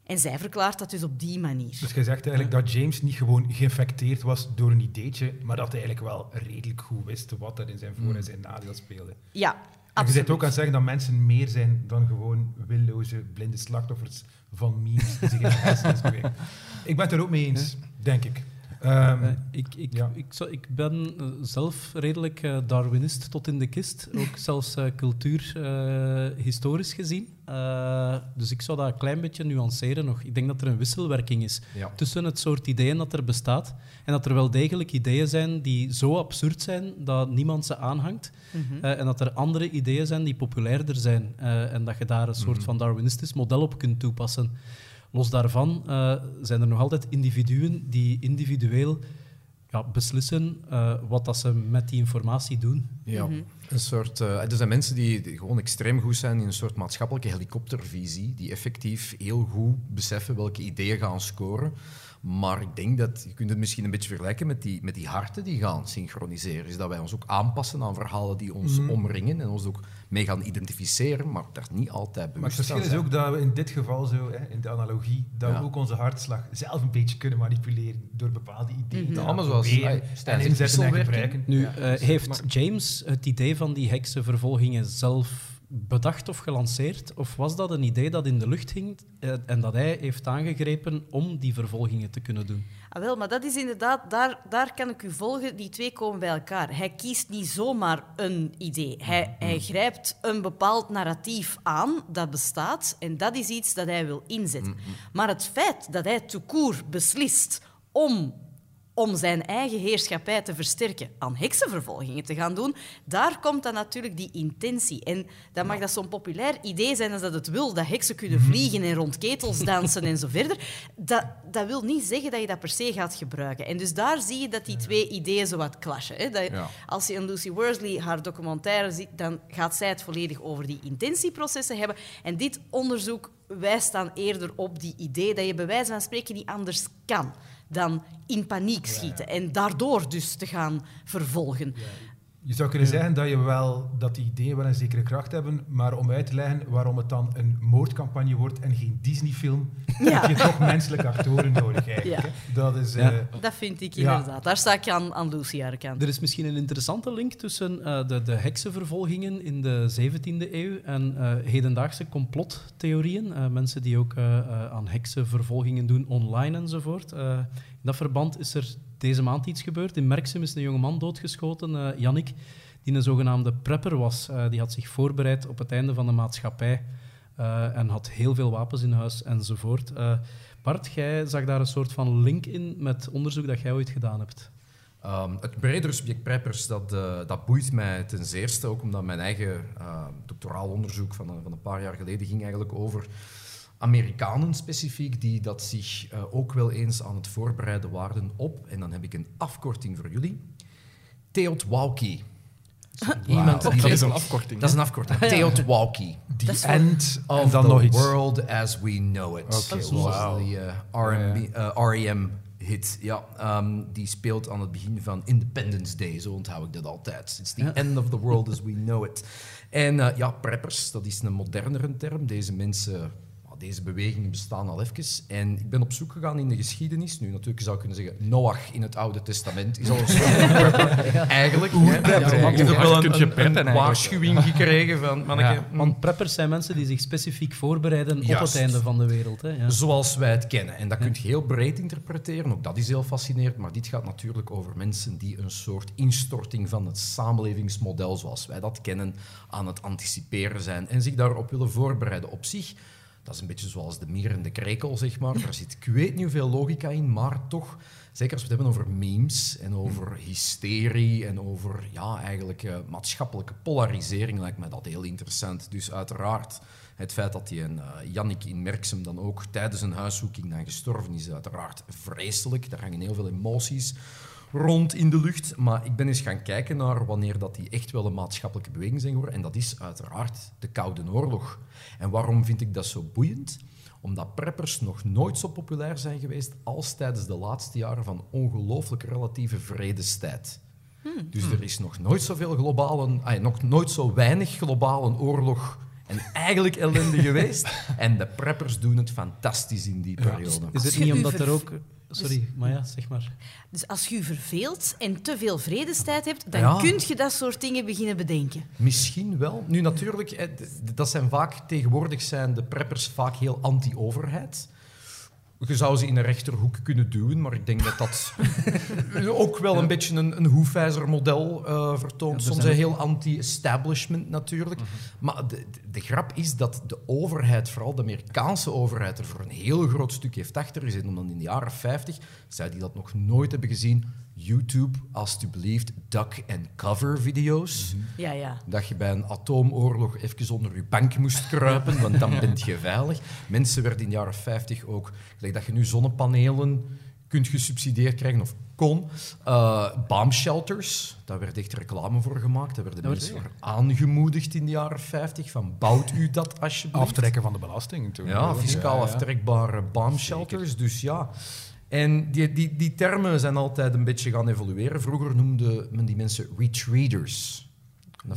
En zij verklaart dat dus op die manier. Dus je zegt eigenlijk dat James niet gewoon geïnfecteerd was door een ideetje, maar dat hij eigenlijk wel redelijk goed wist wat er in zijn voor- en zijn nadeel speelde. Ja, En je absoluut. zit ook aan het zeggen dat mensen meer zijn dan gewoon willoze, blinde slachtoffers van memes die zich in de hersens bewegen. [laughs] Ik ben het er ook mee eens, denk ik. Ehm, Eh, ik, ik, Ja. ik, zou- ik ben eh, zelf redelijk eh, Darwinist tot in de kist, ook [laughs] zelfs uh, cultuurhistorisch gezien. Uh, dus ik zou dat een klein beetje nuanceren nog. Ik denk dat er een wisselwerking is Ja. tussen het soort ideeën dat er bestaat en dat er wel degelijk ideeën zijn die zo absurd zijn dat niemand ze aanhangt. Mhm. Uh, en dat er andere ideeën zijn die populairder zijn uh, en dat je daar een soort van Darwinistisch model op kunt toepassen. Los daarvan eh, zijn er nog altijd individuen die individueel ja, beslissen eh, wat dat ze met die informatie doen. Ja, een soort, eh, er zijn mensen die, die gewoon extreem goed zijn in een soort maatschappelijke helikoptervisie, die effectief heel goed beseffen welke ideeën gaan scoren. Maar ik denk dat je kunt het misschien een beetje vergelijken met die, met die harten die gaan synchroniseren. Is dat wij ons ook aanpassen aan verhalen die ons omringen en ons ook mee gaan identificeren, maar daar niet altijd Maar het bewust verschil is ook dat we in dit geval zo, hè, in de analogie, dat Ja. we ook onze hartslag zelf een beetje kunnen manipuleren door bepaalde ideeën Ja, gaan maar zoals, proberen en zegt, inzetten en wisselwerking. gebruiken. Nu, Ja. eh, heeft James het idee van die heksenvervolgingen zelf bedacht of gelanceerd? Of was dat een idee dat in de lucht hing eh, en dat hij heeft aangegrepen om die vervolgingen te kunnen doen? Ah, wel, maar dat is inderdaad, daar, daar kan ik u volgen. Die twee komen bij elkaar. Hij kiest niet zomaar een idee. Hij, hij grijpt een bepaald narratief aan dat bestaat en dat is iets dat hij wil inzetten. Maar het feit dat hij te koer beslist om, om zijn eigen heerschappij te versterken, aan heksenvervolgingen te gaan doen, daar komt dan natuurlijk die intentie. En dan mag dat zo'n populair idee zijn als dat het wil, dat heksen kunnen vliegen en rond ketels dansen en zo verder. Dat, dat wil niet zeggen dat je dat per se gaat gebruiken. En dus daar zie je dat die twee ideeën zo wat clashen. Hè? Dat, Ja. Als je een Lucy Worsley haar documentaire ziet, dan gaat zij het volledig over die intentieprocessen hebben. En dit onderzoek wijst dan eerder op die idee dat je bij wijze van spreken niet anders kan dan in paniek schieten en daardoor dus te gaan vervolgen. Je zou kunnen zeggen dat, je wel, dat die ideeën wel een zekere kracht hebben, maar om uit te leggen waarom het dan een moordcampagne wordt en geen Disney-film, Ja. heb je toch menselijke actoren nodig eigenlijk. Ja. Dat is... Ja. eh, Dat vind ik Ja. inderdaad. Daar sta ik aan, aan kant. Er is misschien een interessante link tussen eh, de, de heksenvervolgingen in de 17e eeuw en eh, hedendaagse complottheorieën. Eh, mensen die ook aan heksenvervolgingen doen online enzovoort. Eh, in dat verband is er deze maand iets gebeurd. In Merksem is een jongeman doodgeschoten, eh Jannik, die een zogenaamde prepper was. Eh, die had zich voorbereid op het einde van de maatschappij eh, en had heel veel wapens in huis enzovoort. Bart, jij zag daar een soort van link in met onderzoek dat jij ooit gedaan hebt. Ehm, het bredere subject preppers, dat, dat boeit mij ten zeerste, ook omdat mijn eigen eh, doctoraal onderzoek van, van een paar jaar geleden ging eigenlijk over Amerikanen specifiek, die dat zich eh, ook wel eens aan het voorbereiden waren op, en dan heb ik een afkorting voor jullie. [laughs] Iemand die Dat is een [laughs] afkorting. Dat is een afkorting. Teotwalki. The End Of the nog iets. world as we know it. Oké, Zoals wauw. die eh, R&B, eh, R.E.M. hit. Ja, ehm, die speelt aan het begin van Independence Day. Zo onthoud ik dat altijd. It's the end of the world as we [laughs] know it. En eh, ja, preppers, dat is een modernere term. Deze mensen... Deze bewegingen bestaan al even. En ik ben op zoek gegaan in de geschiedenis. Nu, natuurlijk zou ik kunnen zeggen, Noach in het Oude Testament is al een soort [laughs] prepper, eigenlijk. Ja, wel een, waarschuwing [laughs] gekregen van... manneke, Want preppers zijn mensen die zich specifiek voorbereiden op het einde van de wereld. Hè? Ja. Zoals wij het kennen. En dat kun je heel breed interpreteren. Ook dat is heel fascinerend. Maar dit gaat natuurlijk over mensen die een soort instorting van het samenlevingsmodel zoals wij dat kennen aan het anticiperen zijn. En zich daarop willen voorbereiden. Op zich, dat is een beetje zoals de mier en de krekel, zeg maar. Daar zit ik weet niet hoeveel logica in, maar toch... Zeker als we het hebben over memes en over hysterie en over ja, eigenlijk eh, maatschappelijke polarisering, lijkt mij dat heel interessant. Dus uiteraard het feit dat die eh, Jannik in Merksem dan ook tijdens een huiszoeking dan gestorven is, uiteraard vreselijk. Daar hangen heel veel emoties rond in de lucht. Maar ik ben eens gaan kijken naar wanneer dat die echt wel een maatschappelijke beweging zijn geworden. En dat is uiteraard de Koude Oorlog. En waarom vind ik dat zo boeiend? Omdat preppers nog nooit zo populair zijn geweest als tijdens de laatste jaren van ongelooflijk relatieve vredestijd. Dus er is nog nooit zoveel globale, ah, nog nooit zo weinig globale oorlog en eigenlijk ellende [laughs] geweest. En de preppers doen het fantastisch in die periode. Is het niet omdat er ook... Sorry, maar ja, zeg maar. Dus als je je verveelt en te veel vredestijd hebt, dan Ja. kun je dat soort dingen beginnen bedenken. Misschien wel. Nu natuurlijk, dat zijn vaak, tegenwoordig zijn de preppers vaak heel anti-overheid. Je zou ze in een rechterhoek kunnen duwen, maar ik denk dat dat [laughs] ook wel een beetje een, een hoefijzermodel eh vertoont. Er Soms een heel anti-establishment natuurlijk. Maar de, de, grap is dat de overheid, vooral de Amerikaanse overheid, er voor een heel groot stuk heeft achter gezeten. Omdat in de jaren 50, zij die dat nog nooit hebben gezien, YouTube alstublieft duck and cover video's. Ja, ja. Dat je bij een atoomoorlog even onder je bank moest kruipen, want dan ben je veilig. Mensen werden in de jaren 50 ook, gelijk dat je nu zonnepanelen kunt gesubsidieerd krijgen, of kon. Uh, bombshelters, daar werd echt reclame voor gemaakt. Daar werden Dat mensen voor aangemoedigd in de jaren 50, van bouwt u dat alsjeblieft. Aftrekken van de belasting. Toen. Ja, fiscaal Ja, ja. aftrekbare bombshelters. Dus ja. En die, die, die termen zijn altijd een beetje gaan evolueren. Vroeger noemde men die mensen retreaters.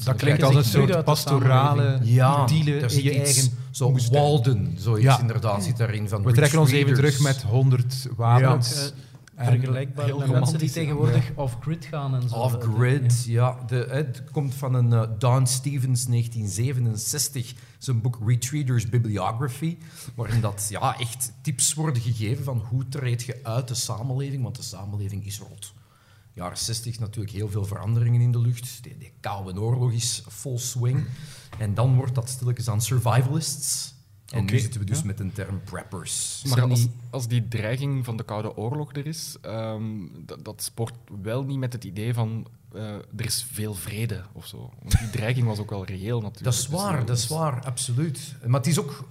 Dat klinkt als een soort pastorale ja, dealen daar in zit je iets, eigen Zo moestuin. Walden, zoiets Ja. inderdaad zit daarin. Van We trekken ons even terug met 100 wapens. Eh, En vergelijkbaar met mensen die tegenwoordig off-grid gaan en zo. Off-grid, ja. De, het komt van een eh, Don Stevens 1967, zijn boek Retreaters Bibliography, waarin dat ja, echt tips worden gegeven van hoe treed je uit de samenleving, want de samenleving is rot. Jaren 60 natuurlijk heel veel veranderingen in de lucht. De, de Koude Oorlog is full swing. En dan wordt dat stilletjes aan survivalists. En nu zitten we dus ja. met een term preppers. Maar als, die- als die dreiging van de Koude Oorlog er is, ehm, dat, dat sport wel niet met het idee van eh, er is veel vrede of zo. Want die dreiging was ook wel reëel natuurlijk. Dat is Dus, waar, dat is waar, absoluut. Maar het is ook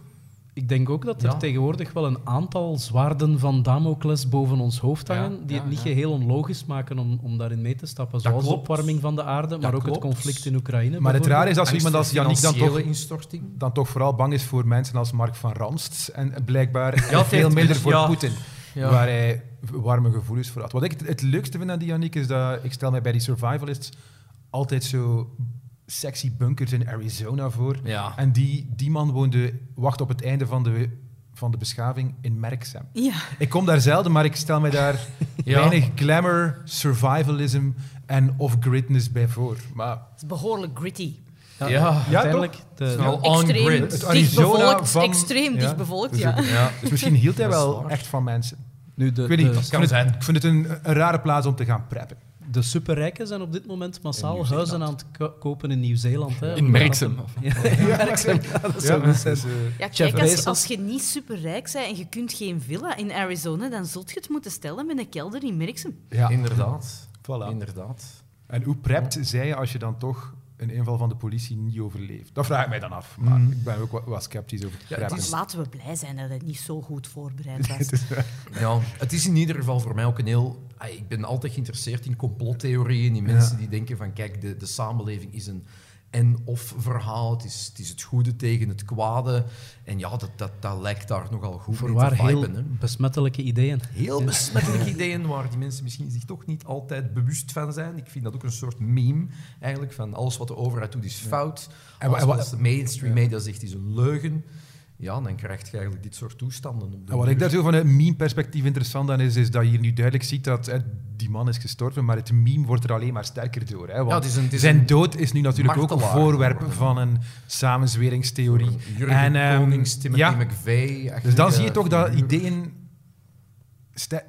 Ik denk ook dat er Ja. tegenwoordig wel een aantal zwaarden van Damocles boven ons hoofd Ja, hangen, die ja, het niet ja. geheel onlogisch maken om, om daarin mee te stappen. Zoals de opwarming van de aarde, maar ook klopt. het conflict in Oekraïne. Maar het raar is als angst iemand als voor Yannick dan toch, instorting. dan toch vooral bang is voor mensen als Mark van Ranst en blijkbaar veel minder voor ja. Poetin, Ja. waar hij warme gevoelens voor had. Wat ik het, het leukste vind aan die Yannick is dat ik stel mij bij die survivalists altijd zo sexy bunkers in Arizona voor. Ja. En die, die man woonde, wacht op het einde van de, van de beschaving in Merksem. Ja. Ik kom daar zelden, maar ik stel me daar [laughs] Ja. weinig glamour, survivalism en off-gridness bij voor. Maar Het is behoorlijk gritty. Ja, Ja, uiteindelijk. De, Extreem on-grid. Het dicht Arizona bevolkt. van- Extreem ja. dicht bevolkt, Dus ja. Ja. Dus misschien hield hij wel waar. echt van mensen. nu, de, Ik weet niet, de, ik vind, het, ik vind het een, een rare plaats om te gaan preppen. de superrijken zijn op dit moment massaal huizen aan het ko- kopen in Nieuw-Zeeland. hè, In [laughs] Merksem. Ja, Merksem. Ja, Ja, kijk, als, als je niet superrijk bent en je kunt geen villa in Arizona, dan zult je het moeten stellen met een kelder in Merksem. ja, Inderdaad. voilà. Inderdaad. En hoe prept zij je als je dan toch een inval van de politie niet overleeft? Dat vraag ik mij dan af. Maar ik ben ook wat, wat sceptisch over het Ja, het preppen. is- Laten we blij zijn dat het niet zo goed voorbereid was. Ja, het is in ieder geval voor mij ook een heel... ah, Ik ben altijd geïnteresseerd in complottheorieën, in mensen Ja. die denken van kijk, de, de samenleving is een en-of verhaal. Het is, het is het goede tegen het kwade. En ja, dat, dat, dat lijkt daar nogal goed Voorwaar te heel viben, hè. besmettelijke ideeën. Heel besmettelijke [laughs] ideeën waar die mensen misschien zich toch niet altijd bewust van zijn. Ik vind dat ook een soort meme, eigenlijk, van alles wat de overheid doet is fout. En Alles wat de mainstream media zegt is een leugen. Ja, dan krijg je eigenlijk dit soort toestanden. Op de wat ik daar zo van een meme-perspectief interessant aan is, is dat je hier nu duidelijk ziet dat hè, die man is gestorven, maar het meme wordt er alleen maar sterker door. Hè, want Ja, het is een- het is zijn dood is nu natuurlijk ook een voorwerp van een samenzweringstheorie. Jurgen En, ehm, Konings, Timothy ja. McVeigh. Dus dan zie je toch dat ideeën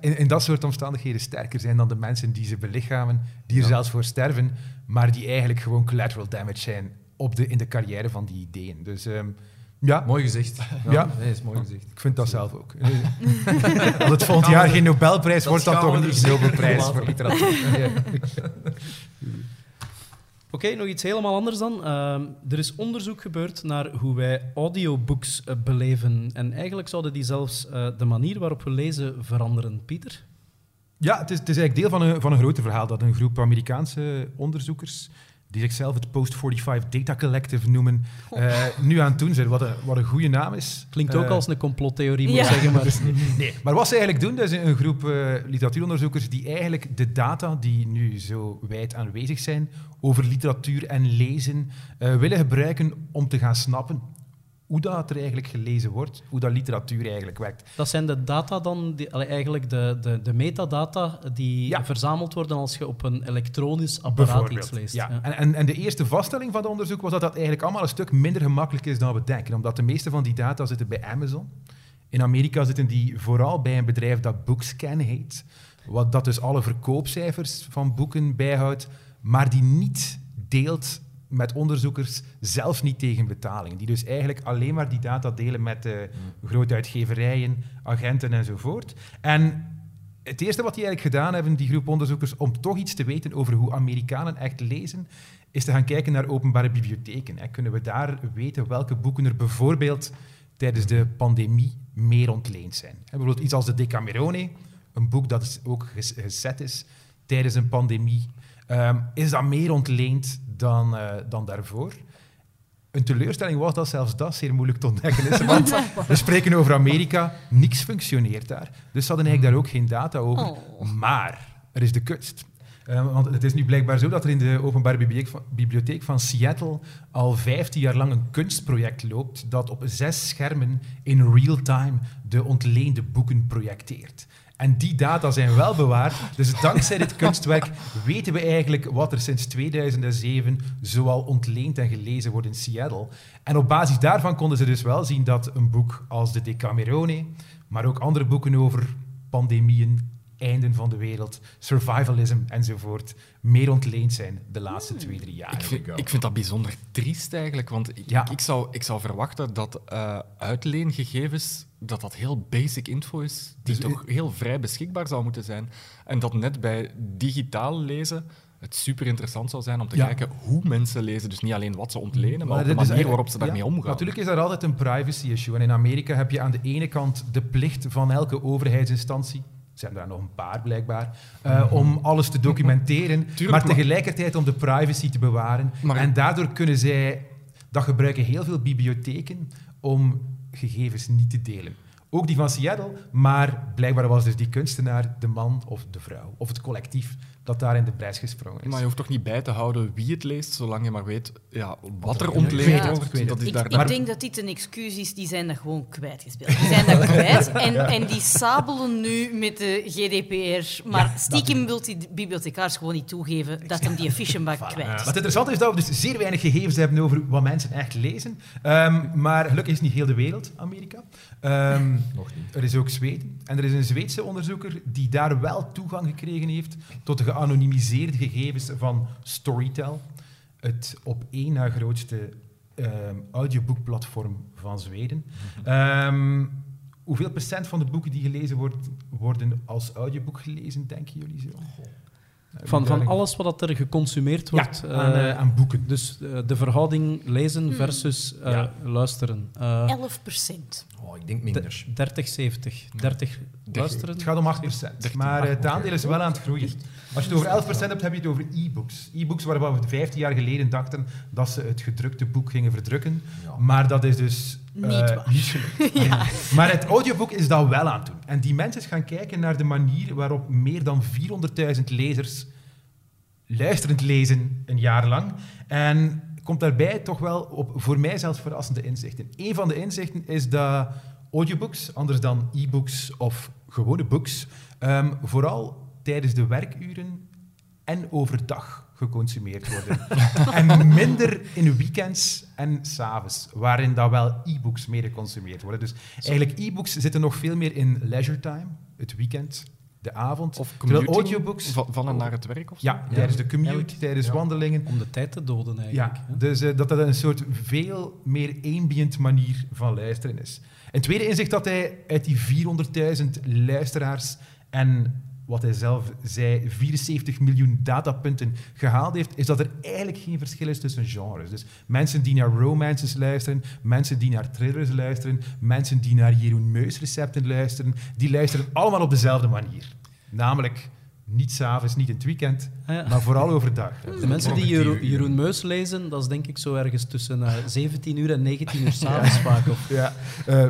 in, in dat soort omstandigheden sterker zijn dan de mensen die ze belichamen, die er zelfs voor sterven, maar die eigenlijk gewoon collateral damage zijn op de, in de carrière van die ideeën. Dus ehm, ja, Mooi gezegd. Ja, Ja. Nee, is mooi gezegd. ik vind dat zelf ook. Als [laughs] het volgend jaar geen Nobelprijs dat wordt, dan toch een Nobelprijs voor literatuur. [laughs] Oké, nog iets helemaal anders dan. Ehm, er is onderzoek gebeurd naar hoe wij audiobooks eh, beleven. En eigenlijk zouden die zelfs eh, de manier waarop we lezen veranderen. Pieter? Ja, het is, het is eigenlijk deel van een, van een groter verhaal dat een groep Amerikaanse onderzoekers, die zichzelf het Post-45 Data Collective noemen, eh, nu aan het doen zijn. Wat een, wat een goede naam is. Klinkt ook Eh, als een complottheorie, moet Ja. zeggen. Maar [laughs] Nee, maar wat ze eigenlijk doen, dat is een groep eh, literatuuronderzoekers die eigenlijk de data die nu zo wijd aanwezig zijn over literatuur en lezen, eh, willen gebruiken om te gaan snappen hoe dat er eigenlijk gelezen wordt, hoe dat literatuur eigenlijk werkt. dat zijn de data dan, die, eigenlijk de, de, de metadata die Ja. verzameld worden als je op een elektronisch apparaat iets leest. Ja. Ja. En, en, en de eerste vaststelling van het onderzoek was dat dat eigenlijk allemaal een stuk minder gemakkelijk is dan we denken. Omdat de meeste van die data zitten bij Amazon. In Amerika zitten die vooral bij een bedrijf dat Bookscan heet. Wat dat dus alle verkoopcijfers van boeken bijhoudt, maar die niet deelt met onderzoekers, zelfs niet tegen betaling. Die dus eigenlijk alleen maar die data delen met de grote uitgeverijen, agenten enzovoort. En het eerste wat die eigenlijk gedaan hebben, die groep onderzoekers, om toch iets te weten over hoe Amerikanen echt lezen, is te gaan kijken naar openbare bibliotheken. Hè. Kunnen we daar weten welke boeken er bijvoorbeeld tijdens de pandemie meer ontleend zijn? Bijvoorbeeld iets als de Decamerone, een boek dat ook gezet is tijdens een pandemie. Ehm, is dat meer ontleend dan, eh, dan daarvoor? Een teleurstelling was dat zelfs dat zeer moeilijk te ontdekken is. Want [laughs] we spreken over Amerika, niks functioneert daar. Dus ze hadden eigenlijk daar ook geen data over. Oh. Maar er is de kunst. Eh, want het is nu blijkbaar zo dat er in de openbare bibliotheek van, bibliotheek van Seattle al 15 jaar lang een kunstproject loopt dat op zes schermen in real time de ontleende boeken projecteert. En die data zijn wel bewaard. Dus dankzij dit kunstwerk weten we eigenlijk wat er sinds 2007 zoal ontleend en gelezen wordt in Seattle. En op basis daarvan konden ze dus wel zien dat een boek als de Decamerone, maar ook andere boeken over pandemieën, einden van de wereld, survivalism enzovoort, meer ontleend zijn de laatste twee, drie jaar. Ik vind, ik vind dat bijzonder triest eigenlijk, want ik, Ja. ik, zou, ik zou verwachten dat eh, uitleengegevens, dat dat heel basic info is, die Dus, toch heel vrij beschikbaar zou moeten zijn. En dat net bij digitaal lezen het super interessant zou zijn om te Ja. kijken hoe mensen lezen. Dus niet alleen wat ze ontlenen, maar, Maar ook de manier waarop ze daarmee ja, omgaan. Natuurlijk is daar altijd een privacy issue. En in Amerika heb je aan de ene kant de plicht van elke overheidsinstantie. Er zijn daar nog een paar blijkbaar. eh, om alles te documenteren, [laughs] maar maar- tegelijkertijd om de privacy te bewaren. Maar- en daardoor kunnen zij, dat gebruiken heel veel bibliotheken om gegevens niet te delen. Ook die van Seattle, maar blijkbaar was dus die kunstenaar de man of de vrouw, of het collectief dat daar in de prijs gesprongen is. Maar je hoeft toch niet bij te houden wie het leest, zolang je maar weet ja, wat er er- ontleend Ja, ik wordt. Ik, daar ik denk dat dit een excuus is, die zijn dat gewoon kwijtgespeeld. Die zijn dat kwijt [laughs] en, en die sabelen nu met de GDPR. Maar Ja, stiekem wil die bibliothecaris gewoon niet toegeven dat hem die fischenbak kwijt Wat is. interessant is dat we dus zeer weinig gegevens hebben over wat mensen echt lezen. Ehm, maar gelukkig is niet heel de wereld Amerika. Ehm, Nog niet. er is ook Zweden. En er is een Zweedse onderzoeker die daar wel toegang gekregen heeft tot de geanonimiseerde gegevens van Storytel. Het op één na grootste ehm, audioboekplatform van Zweden. Ehm, hoeveel procent van de boeken die gelezen wordt, worden als audioboek gelezen, denken jullie zo? Van, van alles wat er geconsumeerd wordt. ja, aan, eh, eh, aan boeken. dus eh, de verhouding lezen versus eh, Ja. luisteren. Eh, 11 procent. Oh, ik denk minder. 30, 70. 30 luisteren. Het gaat om 8%. Maar eh, het aandeel is wel aan het groeien. Als je het over 11% hebt, heb je het over e-books. E-books waarvan we 15 jaar geleden dachten dat ze het gedrukte boek gingen verdrukken. Ja. Maar dat is dus Niet eh, waar. [laughs] niet gelukt. [laughs] Maar het audioboek is dat wel aan het doen. En die mensen gaan kijken naar de manier waarop meer dan 400.000 lezers luisterend lezen een jaar lang. En komt daarbij toch wel op voor mij zelfs verrassende inzichten. Een van de inzichten is dat audiobooks, anders dan e-books of gewone books, ehm, vooral tijdens de werkuren en overdag geconsumeerd worden. [laughs] en minder in weekends en s'avonds, waarin dat wel e-books meer geconsumeerd worden. Dus eigenlijk e-books zitten nog veel meer in leisure time, het weekend, de avond. Of terwijl audiobooks... van, van en naar het werk of zo? Ja, tijdens de commute, tijdens ja. wandelingen. Om de tijd te doden eigenlijk. Ja, hè. dus eh, dat dat een soort veel meer ambient manier van luisteren is. Een tweede inzicht dat hij uit die 400.000 luisteraars en wat hij zelf zei, 74 miljoen datapunten gehaald heeft, is dat er eigenlijk geen verschil is tussen genres. Dus mensen die naar romances luisteren, mensen die naar thrillers luisteren, mensen die naar Jeroen Meus recepten luisteren, die luisteren allemaal op dezelfde manier. Namelijk niet s'avonds, niet in het weekend, Ah, ja. maar vooral overdag. De mensen die Jeroen, Jeroen Meus lezen, dat is denk ik zo ergens tussen eh, 17 uur en 19 uur s'avonds vaak. Of, Ja, eh,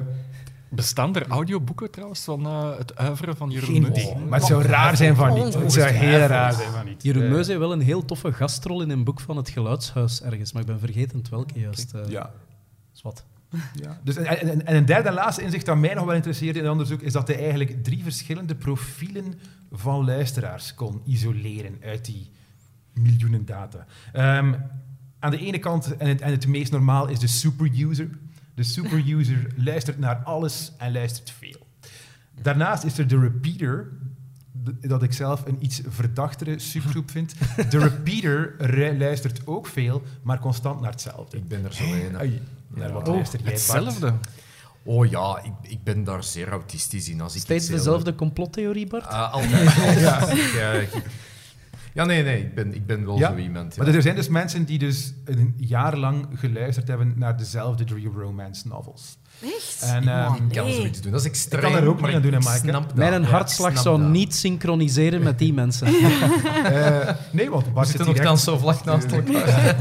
Bestaan er audioboeken trouwens van eh, het uiveren van Jeroen Geen Meus? idee. Maar het zou raar zijn van niet. Het zou heel raar zijn van niet. Jeroen Meus heeft wel een heel toffe gastrol in een boek van het Geluidshuis ergens, maar ik ben vergeten het welke juist. eh, Ja. is wat. ja. Dus, en, en, en een derde en laatste inzicht dat mij nog wel interesseerde in het onderzoek is dat hij eigenlijk drie verschillende profielen van luisteraars kon isoleren uit die miljoenen data. Ehm, aan de ene kant, en het, en het meest normaal, is de superuser. De superuser luistert naar alles en luistert veel. Daarnaast is er de repeater, dat ik zelf een iets verdachtere subgroep vind. De repeater luistert ook veel, maar constant naar hetzelfde. Ik ben er zo een. Naar wat Oh, luister jij, Bart? hetzelfde. Oh ja, ik, ik ben daar zeer autistisch in. Als ik Steeds dezelfde complottheorie, Bart? Ah, altijd. [laughs] ja. Ja, ja, nee, nee, ik ben, ik ben wel zo iemand. Ja. Maar er zijn dus mensen die dus een jaar lang geluisterd hebben naar dezelfde drie romance novels. Echt? En, ehm, Ik kan nee. zoiets doen. Dat is extreem. kan er ook niet aan doen, ik snap dat. Mijn Ja, hartslag ik zou dat. niet synchroniseren met die mensen. [laughs] eh, nee, want Bart zitten zit nogthans direct- zo vlak naast elkaar.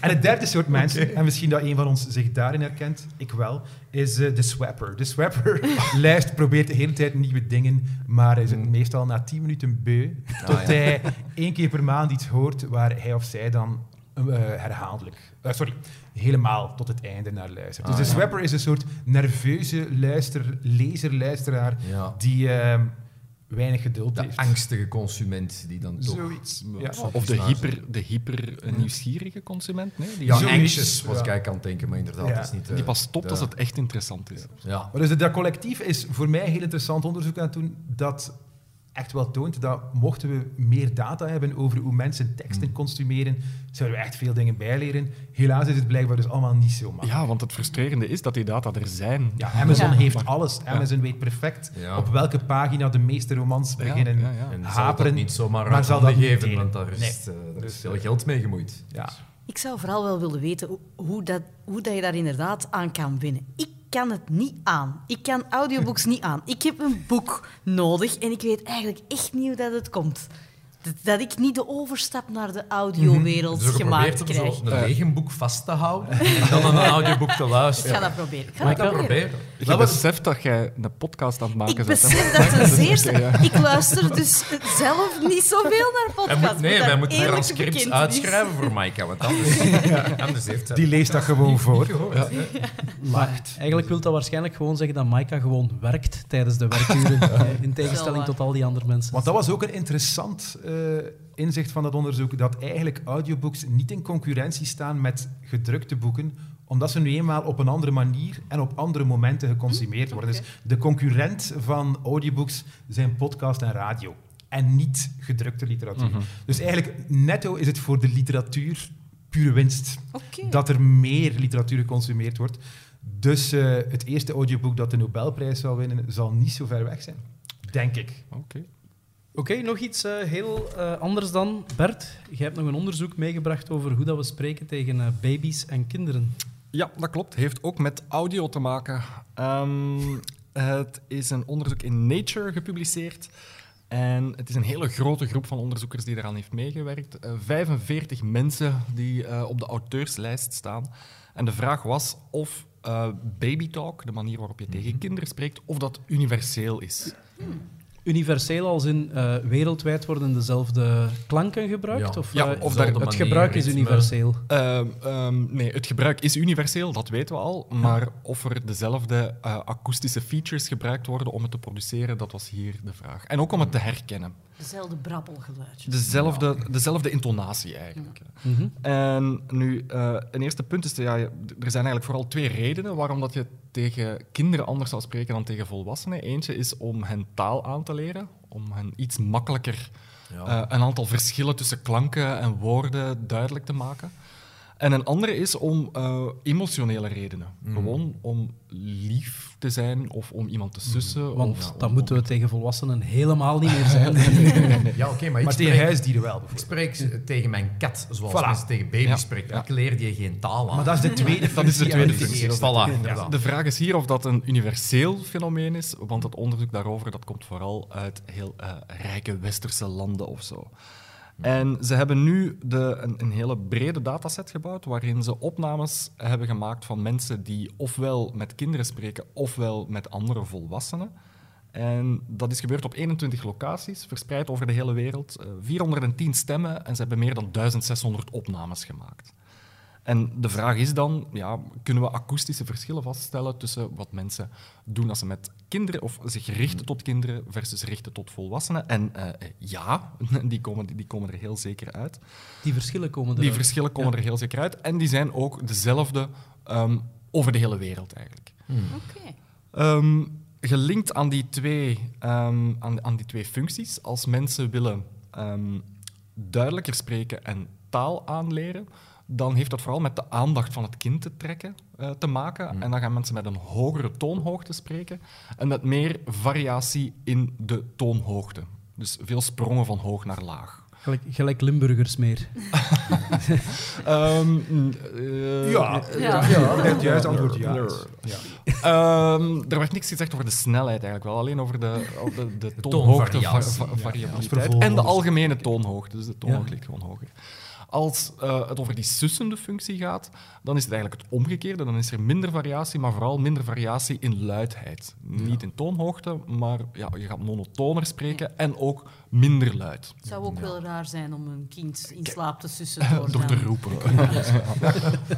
En het derde soort [laughs] mensen, en misschien dat een van ons zich daarin herkent, ik wel, is eh, de swapper. De swapper-lijst [laughs] probeert de hele tijd nieuwe dingen, maar is het meestal na 10 minuten beu, tot ja. hij één keer per maand iets hoort waar hij of zij dan eh, herhaaldelijk, eh, sorry, helemaal tot het einde naar luistert. Dus Ah, de ja. swapper is een soort nerveuze luister, lezer, luisteraar Ja. die eh, weinig geduld De heeft. angstige consument die dan toch... Zoiets. Ja. Of de hyper, de hyper eh, nieuwsgierige consument. Nee, die, Ja, anxious was ja. ik eigenlijk aan het denken, maar inderdaad, is niet... eh, die pas stopt de- als het echt interessant is. Ja. Maar dus dat collectief is voor mij heel interessant onderzoek aan het doen dat echt wel toont dat mochten we meer data hebben over hoe mensen teksten consumeren, zouden we echt veel dingen bijleren. Helaas is het blijkbaar dus allemaal niet zo makkelijk. Ja, want het frustrerende is dat die data er zijn. Ja, Amazon Ja. heeft alles. Amazon weet perfect Ja. op welke pagina de meeste romans beginnen. ja, ja. En Haperen, dat niet zomaar maar zal dat niet geven, delen. want daar is, Nee. eh, daar Dus, is veel eh, geld mee gemoeid. Ja. Ik zou vooral wel willen weten hoe, hoe, dat, hoe dat je daar inderdaad aan kan winnen. Ik kan het niet aan. Ik kan audiobooks niet aan. Ik heb een boek nodig en ik weet eigenlijk echt niet hoe dat het komt. Dat, ik niet de overstap naar de audiowereld Dus ook gemaakt geprobeerd om krijg. zo een regenboek vast te houden en dan een audioboek te Ik luisteren. ga dat proberen. Ik ga Maar dat ik proberen. proberen. Je beseft dat jij een podcast aan het maken Ik bent. hè? besef dat ten zeerste. Oké, ja. Ik luister dus zelf niet zoveel naar podcasts. moet, nee, wij moeten transcripts uitschrijven voor Maaike, want anders, [laughs] anders heeft hij... Die leest dat gewoon voor. Maar eigenlijk wil dat waarschijnlijk gewoon zeggen dat Maika gewoon werkt tijdens de werkuren. eh, [laughs] in tegenstelling tot al die andere mensen. Want dat was ook een interessant eh, inzicht van dat onderzoek, dat eigenlijk audiobooks niet in concurrentie staan met gedrukte boeken, omdat ze nu eenmaal op een andere manier en op andere momenten geconsumeerd worden. oké. Dus de concurrent van audiobooks zijn podcast en radio. En niet gedrukte literatuur. Dus eigenlijk netto is het voor de literatuur pure winst dat er meer literatuur geconsumeerd wordt. Dus eh, het eerste audioboek dat de Nobelprijs zal winnen, zal niet zo ver weg zijn. Denk ik. Oké. Oké, nog iets eh, heel eh, anders dan. Bert, jij hebt nog een onderzoek meegebracht over hoe dat we spreken tegen eh, baby's en kinderen. Ja, dat klopt. Heeft ook met audio te maken. Ehm, het is een onderzoek in Nature gepubliceerd. En het is een hele grote groep van onderzoekers die eraan heeft meegewerkt. Eh, 45 mensen die op de auteurslijst staan. En de vraag was of babytalk, de manier waarop je tegen kinderen spreekt, of dat universeel is. Universeel als in eh, wereldwijd worden dezelfde klanken gebruikt? Ja. Of, Ja, eh, of het gebruik is universeel. Ehm, ehm, nee, het gebruik is universeel, dat weten we al. Maar of er dezelfde eh, akoestische features gebruikt worden om het te produceren, dat was hier de vraag. En ook om het te herkennen. Dezelfde brabbelgeluidje. Dezelfde, dezelfde intonatie eigenlijk. En nu, eh, een eerste punt is, ja, er zijn eigenlijk vooral twee redenen waarom dat je tegen kinderen anders zou spreken dan tegen volwassenen. Eentje is om hen taal aan te leren, om hen iets makkelijker Ja. eh, een aantal verschillen tussen klanken en woorden duidelijk te maken. En een andere is om eh, emotionele redenen. Gewoon om lief te zijn of om iemand te sussen. Want of, dat om- moeten we tegen volwassenen helemaal niet meer zijn. [laughs] Ja, oké, maar ik Maar tegen spreek, huisdieren wel, ik bijvoorbeeld. spreek tegen mijn kat zoals Voilà. mensen tegen baby's Ja. spreken. Ik leer die geen taal aan. Maar dat is de [laughs] tweede Dat is de functie tweede functie. Voilà. De vraag is hier of dat een universeel fenomeen is, want het onderzoek daarover dat komt vooral uit heel eh, rijke westerse landen of zo. En ze hebben nu de, een, hele brede dataset gebouwd waarin ze opnames hebben gemaakt van mensen die ofwel met kinderen spreken ofwel met andere volwassenen. En dat is gebeurd op 21 locaties, verspreid over de hele wereld. Eh, 410 stemmen en ze hebben meer dan 1600 opnames gemaakt. En de vraag is dan, ja, kunnen we akoestische verschillen vaststellen tussen wat mensen doen als ze met kinderen of zich richten tot kinderen versus richten tot volwassenen? En eh, ja, [laughs] die komen, die komen er heel zeker uit. Die verschillen komen Die eruit. verschillen komen Ja. er heel zeker uit. En die zijn ook dezelfde ehm, over de hele wereld eigenlijk. Oké. Ehm, gelinkt aan die, twee, ehm, aan, aan die twee functies, als mensen willen ehm, duidelijker spreken en taal aanleren, dan heeft dat vooral met de aandacht van het kind te trekken. eh, te maken. En dan gaan mensen met een hogere toonhoogte spreken en met meer variatie in de toonhoogte. Dus veel sprongen van hoog naar laag. Gelijk, gelijk Limburgers meer. [laughs] Ehm, mm, eh, Ja, Ja. ja. het juiste antwoord ja. Ehm, er werd niks gezegd over de snelheid eigenlijk wel, alleen over de, over de, de toonhoogte, va- variabiliteit en de algemene toonhoogte. Dus de toonhoogte Ja. ligt gewoon hoger. Als eh, het over die sussende functie gaat, dan is het eigenlijk het omgekeerde. Dan is er minder variatie, maar vooral minder variatie in luidheid. Niet in toonhoogte, maar ja, je gaat monotoner spreken en ook minder luid. Het zou ook wel raar zijn om een kind in slaap te sussen [laughs] door, Door te roepen. [laughs]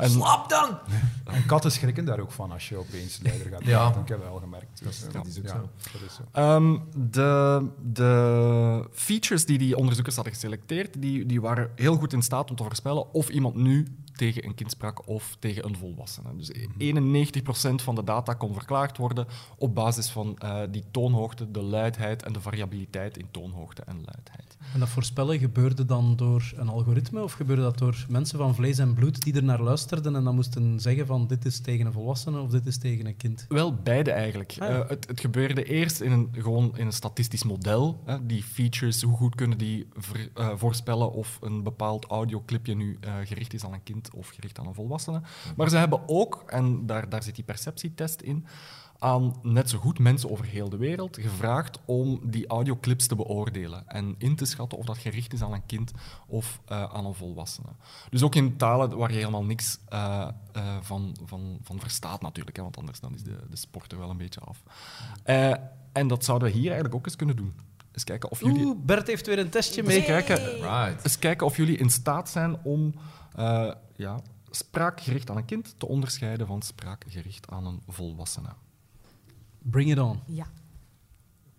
En, Slaap dan! En katten schrikken daar ook van als je opeens luider gaat. Ja. Ik heb dat wel gemerkt. Dus, dat is ook ja, zo. Dat is zo. Ehm, de, de features die die onderzoekers hadden geselecteerd, die, die waren heel goed in staat om te voorspellen of iemand nu tegen een kind sprak of tegen een volwassene. Dus 91% van de data kon verklaard worden op basis van eh, die toonhoogte, de luidheid en de variabiliteit in toonhoogte en luidheid. En dat voorspellen gebeurde dan door een algoritme of gebeurde dat door mensen van vlees en bloed die er naar luisterden en dan moesten zeggen van dit is tegen een volwassene of dit is tegen een kind? Wel, beide eigenlijk. Ah, ja. Eh, het, het gebeurde eerst in een, gewoon in een statistisch model. Hè. Die features, hoe goed kunnen die ver- eh, voorspellen of een bepaald audioclipje nu gericht is aan een kind of gericht aan een volwassene. Maar ze hebben ook, en daar, daar zit die perceptietest in, aan net zo goed mensen over heel de wereld gevraagd om die audioclips te beoordelen en in te schatten of dat gericht is aan een kind of eh, aan een volwassene. Dus ook in talen waar je helemaal niks eh, eh, van, van, van verstaat natuurlijk, hè, want anders dan is de, de sport er wel een beetje af. Eh, en dat zouden we hier eigenlijk ook eens kunnen doen. Eens kijken of jullie, Oeh, Bert heeft weer een testje eens mee. kijken, Right. eens kijken of jullie in staat zijn om eh, ja, spraak gericht aan een kind te onderscheiden van spraak gericht aan een volwassene. Bring it on. Ja.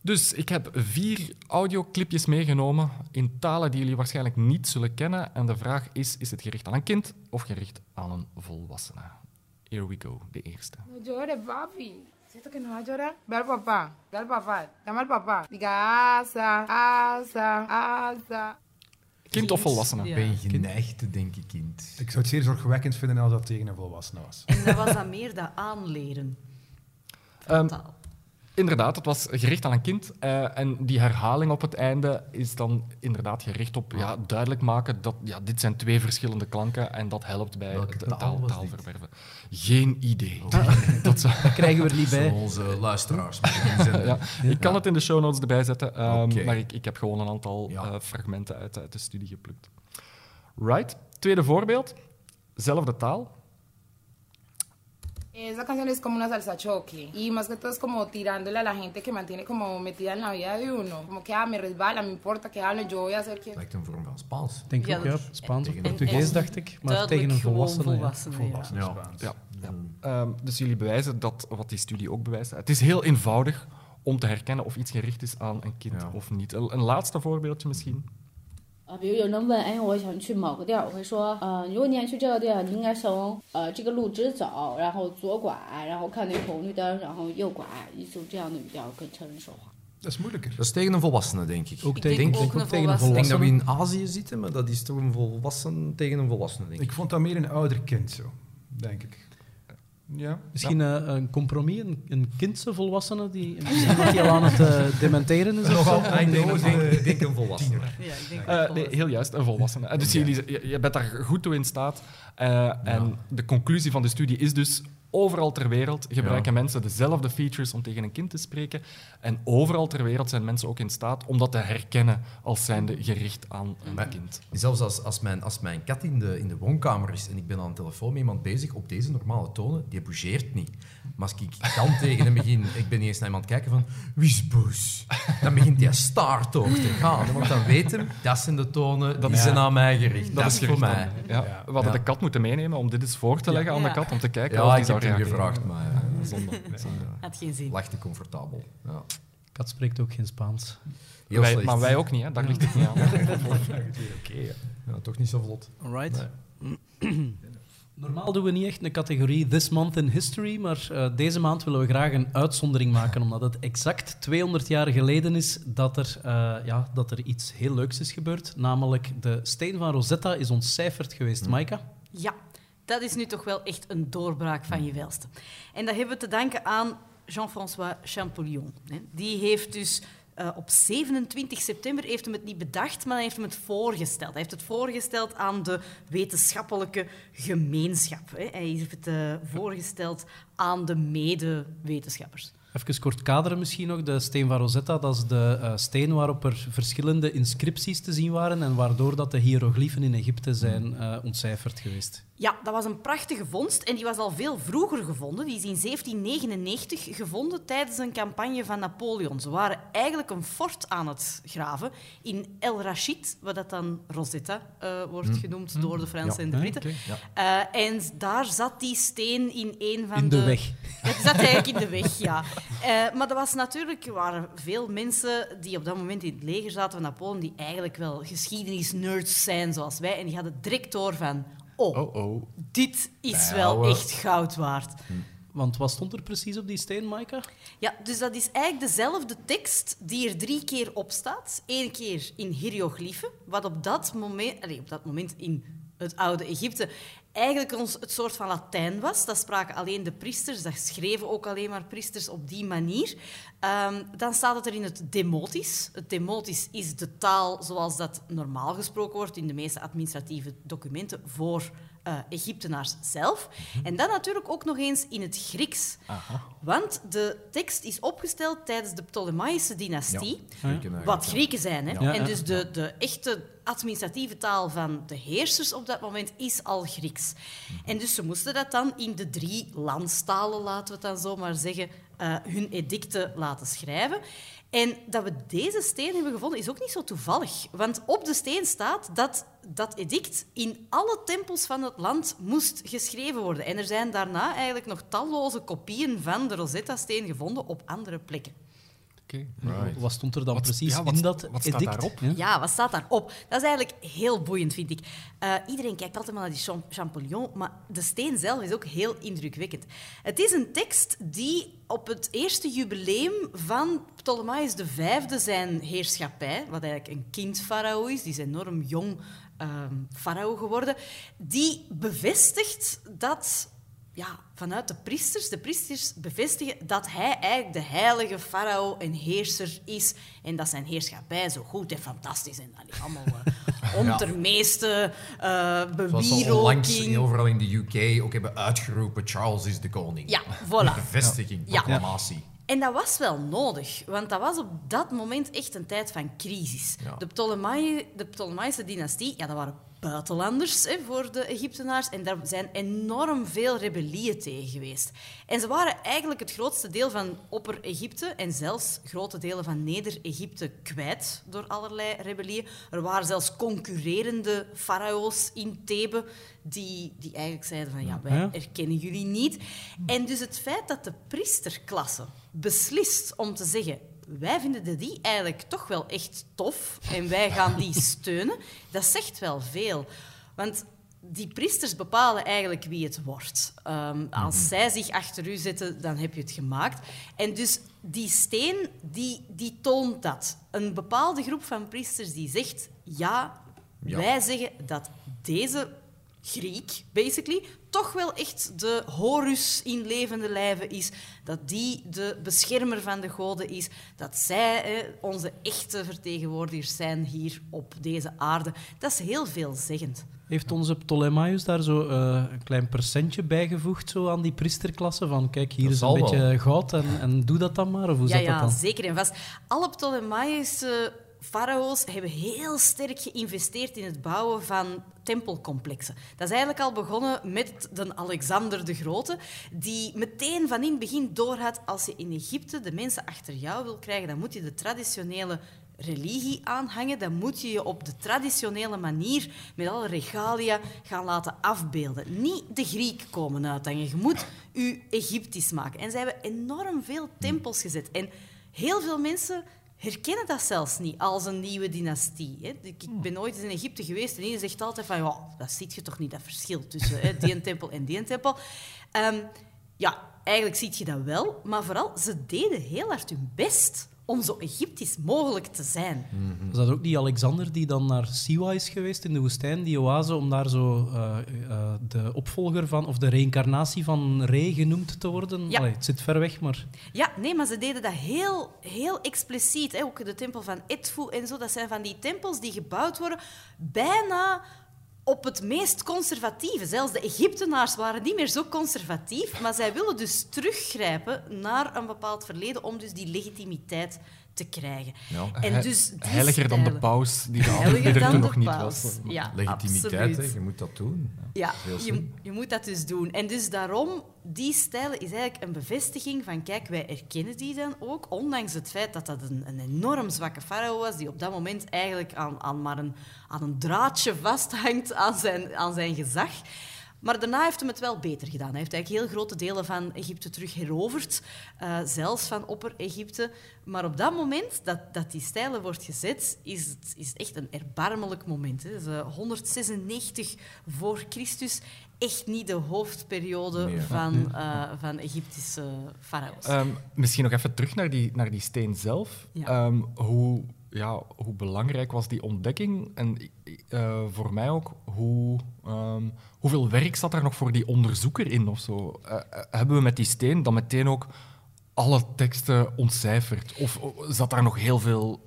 Dus ik heb vier audioclipjes meegenomen in talen die jullie waarschijnlijk niet zullen kennen. En de vraag is, is het gericht aan een kind of gericht aan een volwassene? Here we go, de eerste. Llores, papi. ¿Siento que no va a llorar? Ve al papá. Ve al papá. Llama al papá. Diga asa, asa, asa. Kind of volwassene? Ja. Ben je geneigd te denken, kind? Ik zou het zeer zorgwekkend vinden als dat tegen een volwassene was. En dat was dan meer dat aanleren. van Ehm, taal. Inderdaad, het was gericht aan een kind. eh, en die herhaling op het einde is dan inderdaad gericht op ja, duidelijk maken dat ja, dit zijn twee verschillende klanken en dat helpt bij Welke het taal taal, taalverwerven. Geen idee. [laughs] Ah. Dat krijgen we er niet bij. onze luisteraars moeten inzenden. [laughs] Ja, ik kan het in de show notes erbij zetten, ehm, maar ik, ik heb gewoon een aantal Ja. eh, fragmenten uit, uit de studie geplukt. Right. Tweede voorbeeld. Zelfde taal. Esa canción es como una salsa choque. Y más que todo es como tirándole a la gente que mantiene como metida en la vida de uno. Como que, ah, me resbala, me importa que hablen, yo voy a hacer que... Lijkt een vorm van Spaans. Ik denk Ja, ook, ja. Spaans of en- Portugees, dacht ik. Maar tegen een volwassene. ja. volwassene, ja. Volwassene Ja. Spaans. Ja. Ehm, dus jullie bewijzen dat, wat die studie ook bewijst. Het is heel eenvoudig om te herkennen of iets gericht is aan een kind Ja. of niet. Een, een laatste voorbeeldje misschien. 啊，比如有人问，哎，我想去某个地儿，我会说，呃，如果你想去这个地儿，你应该从呃这个路直走，然后左拐，然后看那红绿灯，然后右拐，一种这样的语调跟成人说话。Dat is moeilijker. Dat is tegen een volwassene, denk ik. Ook Ik tegen, denk denk ook een ook tegen een Ik denk dat we volwassene. in Azië zitten, maar dat is toch een volwassen tegen een volwassene, denk ik. Ik vond dat meer een ouder kind zo, denk ik. Ja. Misschien eh, een compromis, een, een kindse volwassene die, [laughs] misschien dat die al aan het eh, dementeren is. of zo. Ah, ik denk, een- ik denk een volwassene. Ja, ik denk Eh, nee, heel juist, een volwassene. En dus jullie, je, je bent daar goed toe in staat. Eh, En de conclusie van de studie is dus... Overal ter wereld gebruiken mensen dezelfde features om tegen een kind te spreken. En overal ter wereld zijn mensen ook in staat om dat te herkennen als zijnde gericht aan een Maar- kind. Zelfs als, als, mijn, als mijn kat in de, in de woonkamer is en ik ben aan de telefoon met iemand bezig op deze normale tonen, die bougeert niet. Maar als ik dan tegen hem begin, ik ben niet eens naar iemand kijken van wie is boos, dan begint hij staart ook te gaan. Want dan weet hem, dat zijn de tonen, die is- zijn aan mij gericht. Dat, is voor mij. Ja. Ja. We hadden Ja. de kat moeten meenemen om dit eens voor te leggen aan de kat, om te kijken Ja, of die ik zou heb hem gevraagd, maar ja, [laughs] Zonde. zonde. Had geen zin. lachte comfortabel. Ja. Kat spreekt ook geen Spaans. Heel Wij- maar wij ook niet, hè? daar ligt het niet aan. Oké, [laughs] ja. Ja, toch niet zo vlot. Alright. [clears throat] Normaal doen we niet echt een categorie This Month in History, maar eh, deze maand willen we graag een uitzondering maken, omdat het exact 200 jaar geleden is dat er, eh, ja, dat er iets heel leuks is gebeurd. Namelijk de steen van Rosetta is ontcijferd geweest. Maika? Ja, dat is nu toch wel echt een doorbraak van je welste. En dat hebben we te danken aan Jean-François Champollion. hè. Die heeft dus eh, op 27 september heeft hem het niet bedacht, maar hij heeft hem het voorgesteld. Hij heeft het voorgesteld aan de wetenschappelijke gemeenschap. Hè. Hij heeft het eh, voorgesteld aan de medewetenschappers. Even kort kaderen misschien nog. De steen van Rosetta, dat is de eh, steen waarop er verschillende inscripties te zien waren en waardoor dat de hiërogliefen in Egypte zijn eh, ontcijferd geweest. Ja, dat was een prachtige vondst en die was al veel vroeger gevonden. Die is in 1799 gevonden tijdens een campagne van Napoleon. Ze waren eigenlijk een fort aan het graven in El Rashid, wat dat dan Rosetta eh, wordt genoemd door de Fransen en de Britten. Eh, en daar zat die steen in een van In de weg. Ja, die zat eigenlijk in de weg, ja. Eh, maar er was natuurlijk, er waren veel mensen die op dat moment in het leger zaten van Napoleon, die eigenlijk wel geschiedenisnerds zijn zoals wij. En die hadden direct door van, oh, Oh, oh. dit is wel echt goud waard. Want wat stond er precies op die steen, Maika? Ja, dus dat is eigenlijk dezelfde tekst die er drie keer op staat. Eén keer in hieroglyphen, wat op dat moment, allee, op dat moment in het oude Egypte eigenlijk ons het soort van Latijn was. Dat spraken alleen de priesters, dat schreven ook alleen maar priesters op die manier. Ehm, dan staat het er in het Demotisch. Het Demotisch is de taal zoals dat normaal gesproken wordt in de meeste administratieve documenten voor eh, Egyptenaars zelf. En dan natuurlijk ook nog eens in het Grieks. Want de tekst is opgesteld tijdens de Ptolemaïsche dynastie. Wat Grieken zijn. Hè? Ja, en dus de, de echte administratieve taal van de heersers op dat moment is al Grieks. En dus ze moesten dat dan in de drie landstalen, laten we het dan zo maar zeggen, eh, hun edicten laten schrijven. En dat we deze steen hebben gevonden is ook niet zo toevallig. Want op de steen staat dat dat edict in alle tempels van het land moest geschreven worden. En er zijn daarna eigenlijk nog talloze kopieën van de Rosetta-steen gevonden op andere plekken. Oké. Wat stond er dan Wat- precies ja, wat- in dat wat staat edict? daarop? Ja? Wat staat daarop? Dat is eigenlijk heel boeiend, vind ik. Eh, iedereen kijkt altijd maar naar die Cham- Champollion, maar de steen zelf is ook heel indrukwekkend. Het is een tekst die op het eerste jubileum van Ptolemaeus V zijn heerschappij, wat eigenlijk een kind-farao is, die is enorm jong ehm, farao geworden, die bevestigt dat ja, vanuit de priesters, de priesters bevestigen dat hij eigenlijk de heilige farao en heerser is en dat zijn heerschappij zo goed en fantastisch en allee, allemaal [laughs] uh, ondermeeste uh, Zoals onlangs bewieroking. overal in de UK ook hebben uitgeroepen, Charles is de koning. Ja, voilà. [laughs] Bevestiging, Ja. proclamatie. En dat was wel nodig, want dat was op dat moment echt een tijd van crisis. Ja. De, Ptolemaï, de dynastie, ja, dat waren buitenlanders hè, voor de Egyptenaars en daar zijn enorm veel rebellieën tegen geweest. En ze waren eigenlijk het grootste deel van Opper-Egypte en zelfs grote delen van Neder-Egypte kwijt door allerlei rebellieën. Er waren zelfs concurrerende farao's in Thebe die, die eigenlijk zeiden van ja, wij erkennen jullie niet. En dus het feit dat de priesterklasse beslist om te zeggen wij vinden de die eigenlijk toch wel echt tof en wij gaan die [laughs] steunen, dat zegt wel veel. Want die priesters bepalen eigenlijk wie het wordt. Ehm, als zij zich achter u zetten, dan heb je het gemaakt. En dus die steen, die, die toont dat. Een bepaalde groep van priesters die zegt, ja, Ja. wij zeggen dat deze Griek, basically, toch wel echt de Horus in levende lijven is. Dat die de beschermer van de goden is. Dat zij hè, onze echte vertegenwoordigers zijn hier op deze aarde. Dat is heel veelzeggend. Heeft onze Ptolemaeus daar zo eh, een klein percentje bijgevoegd zo aan die priesterklasse? Van kijk, hier Dat is een beetje wel. goud en, en doe dat dan maar? Of hoe Ja, zat dat ja, dan? zeker en vast. Alle Ptolemaïsche farao's hebben heel sterk geïnvesteerd in het bouwen van tempelcomplexen. Dat is eigenlijk al begonnen met de Alexander de Grote, die meteen van in het begin doorhad, als je in Egypte de mensen achter jou wil krijgen, dan moet je de traditionele religie aanhangen, dan moet je je op de traditionele manier met alle regalia gaan laten afbeelden. Niet de Griek komen uithangen. Je moet je Egyptisch maken. En zij hebben enorm veel tempels gezet. En heel veel mensen herkennen dat zelfs niet als een nieuwe dynastie. Hè. Ik ik ben ooit eens in Egypte geweest en iedereen zegt altijd van ja, dat ziet je toch niet, dat verschil tussen hè, die [laughs] tempel en die tempel. Ehm, ja, eigenlijk zie je dat wel, maar vooral, ze deden heel hard hun best om zo Egyptisch mogelijk te zijn. Was dat ook niet Alexander die dan naar Siwa is geweest in de woestijn, die oase, om daar zo eh, eh, de opvolger van, of de reïncarnatie van Re genoemd te worden? Ja. Allee, het zit ver weg, maar Ja, nee, maar ze deden dat heel, heel expliciet. Hè. Ook de tempel van Edfu en zo. Dat zijn van die tempels die gebouwd worden bijna op het meest conservatieve. Zelfs de Egyptenaars waren niet meer zo conservatief, maar zij willen dus teruggrijpen naar een bepaald verleden om dus die legitimiteit te krijgen. Ja. En dus die Heiliger dan de paus, die, die [laughs] er toen nog niet paus. was. Ja, Legitimiteit, hè, je moet dat doen. Ja, je, je moet dat dus doen. En dus daarom, die stijlen is eigenlijk een bevestiging van, kijk, wij erkennen die dan ook, ondanks het feit dat dat een, een enorm zwakke farao was, die op dat moment eigenlijk aan, aan maar een, aan een draadje vasthangt aan zijn, aan zijn gezag. Maar daarna heeft hem het wel beter gedaan. Hij heeft eigenlijk heel grote delen van Egypte terug heroverd, eh, zelfs van Opper-Egypte. Maar op dat moment dat, dat die stijlen wordt gezet, is het is het echt een erbarmelijk moment. Hè. Dus, eh, 196 voor Christus, echt niet de hoofdperiode Nee, van, eh, van Egyptische farao's. Ehm, misschien nog even terug naar die, naar die steen zelf. Ja. Ehm, hoe, ja, hoe belangrijk was die ontdekking? En eh, voor mij ook, hoe, ehm, hoeveel werk zat er nog voor die onderzoeker in of zo? Eh, eh, hebben we met die steen dan meteen ook alle teksten ontcijferd? Of zat daar nog heel veel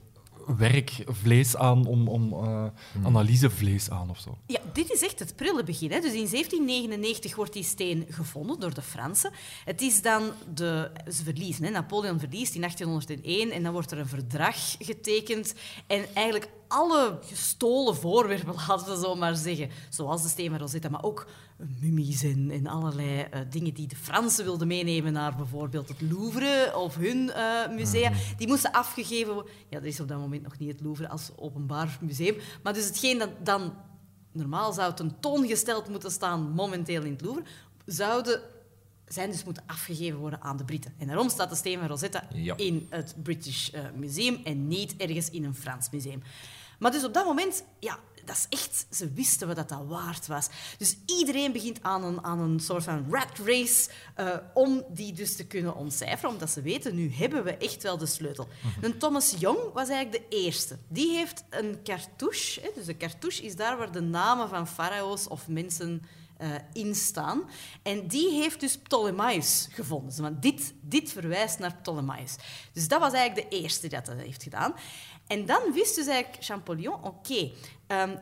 werk, vlees aan, om, om eh, analysevlees aan of zo? Ja, dit is echt het prille begin. Hè. Dus in 1799 wordt die steen gevonden door de Fransen. Het is dan de... Ze verliezen. Hè. Napoleon verliest in 1801 en dan wordt er een verdrag getekend. En eigenlijk alle gestolen voorwerpen, [laughs] laten we zo maar zeggen, zoals de steen van Rosetta, maar ook mummies en, en allerlei eh, dingen die de Fransen wilden meenemen naar bijvoorbeeld het Louvre of hun eh, musea, die moesten afgegeven worden. Ja, er is op dat moment nog niet het Louvre als openbaar museum, maar dus hetgeen dat dan normaal zou tentoongesteld moeten staan momenteel in het Louvre, zouden zijn dus moeten afgegeven worden aan de Britten. En daarom staat de steen van Rosetta Ja. in het British eh, Museum en niet ergens in een Frans museum. Maar dus op dat moment, ja, dat is echt, ze wisten wat dat, dat waard was. Dus iedereen begint aan een, aan een soort van rat race eh, om die dus te kunnen ontcijferen, omdat ze weten, nu hebben we echt wel de sleutel. En Thomas Young was eigenlijk de eerste. Die heeft een cartouche, hè, dus een cartouche is daar waar de namen van farao's of mensen eh, in staan. En die heeft dus Ptolemaios gevonden. Want dit, dit verwijst naar Ptolemaios. Dus dat was eigenlijk de eerste die dat dat heeft gedaan. En dan wist dus eigenlijk Champollion, oké, ehm,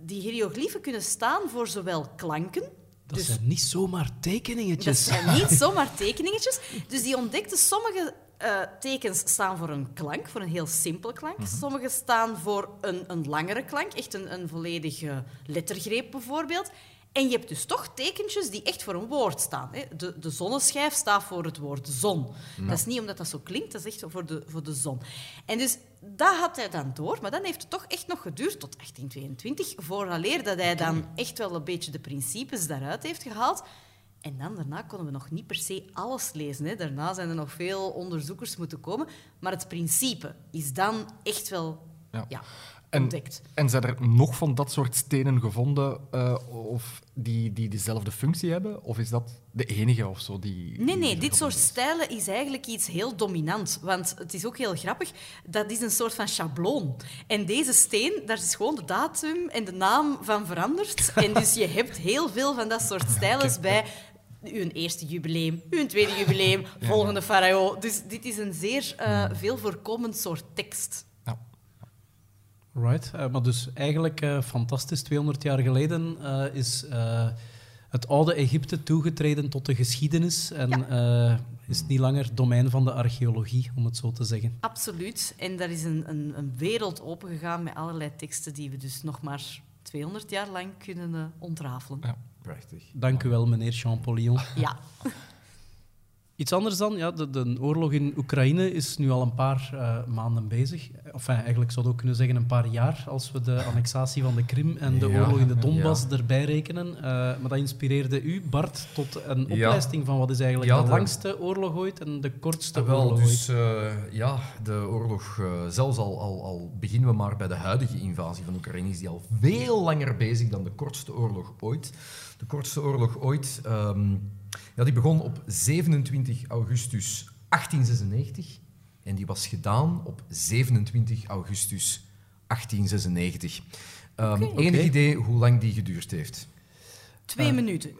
die hieroglyphen kunnen staan voor zowel klanken, dat dus zijn niet zomaar dat tekeningetjes. zijn niet [laughs] zomaar tekeningetjes. Dus die ontdekte sommige eh, tekens staan voor een klank, voor een heel simpele klank. Sommige staan voor een, een langere klank, echt een, een volledige lettergreep bijvoorbeeld. En je hebt dus toch tekentjes die echt voor een woord staan. Hè. De, de zonneschijf staat voor het woord zon. Dat is niet omdat dat zo klinkt, dat is echt voor de, voor de zon. En dus dat had hij dan door, maar dan heeft het toch echt nog geduurd tot 1822, vooraleer dat hij dan echt wel een beetje de principes daaruit heeft gehaald. En dan daarna konden we nog niet per se alles lezen. Hè. Daarna zijn er nog veel onderzoekers moeten komen. Maar het principe is dan echt wel Ja. ja. En- ontdekt. En zijn er nog van dat soort stenen gevonden eh, of die, die dezelfde functie hebben? Of is dat de enige of zo? Die, Nee, nee, dit soort is? stijlen is eigenlijk iets heel dominant. Want het is ook heel grappig, dat is een soort van schabloon. En deze steen, daar is gewoon de datum en de naam van veranderd. [laughs] En dus je hebt heel veel van dat soort stijlen bij uw eerste jubileum, uw tweede jubileum, volgende farao. Dus dit is een zeer eh, veel voorkomend soort tekst. Ja. Right, eh, maar dus eigenlijk eh, fantastisch. 200 jaar geleden eh, is eh, het oude Egypte toegetreden tot de geschiedenis en eh, is niet langer domein van de archeologie, om het zo te zeggen. Absoluut. En daar is een, een, een wereld opengegaan met allerlei teksten die we dus nog maar 200 jaar lang kunnen ontrafelen. Ja. Prachtig. Dank u wel, meneer Champollion. Ja. [laughs] Iets anders dan, ja, de, de oorlog in Oekraïne is nu al een paar eh, maanden bezig. Enfin, eigenlijk zou je ook kunnen zeggen een paar jaar, als we de annexatie van de Krim en de Ja, oorlog in de Donbass ja. erbij rekenen. Eh, maar dat inspireerde u, Bart, tot een Ja. oplijsting van wat is eigenlijk de langste oorlog ooit en de kortste wel, oorlog dus ooit. eh, ja, de oorlog, zelfs al, al, al beginnen we maar bij de huidige invasie van Oekraïne, is die al veel langer bezig dan de kortste oorlog ooit. De kortste oorlog ooit, ehm, ja, die begon op 27 augustus 1896. En die was gedaan op 27 augustus 1896. Ehm, Enig idee hoe lang die geduurd heeft? Twee minuten.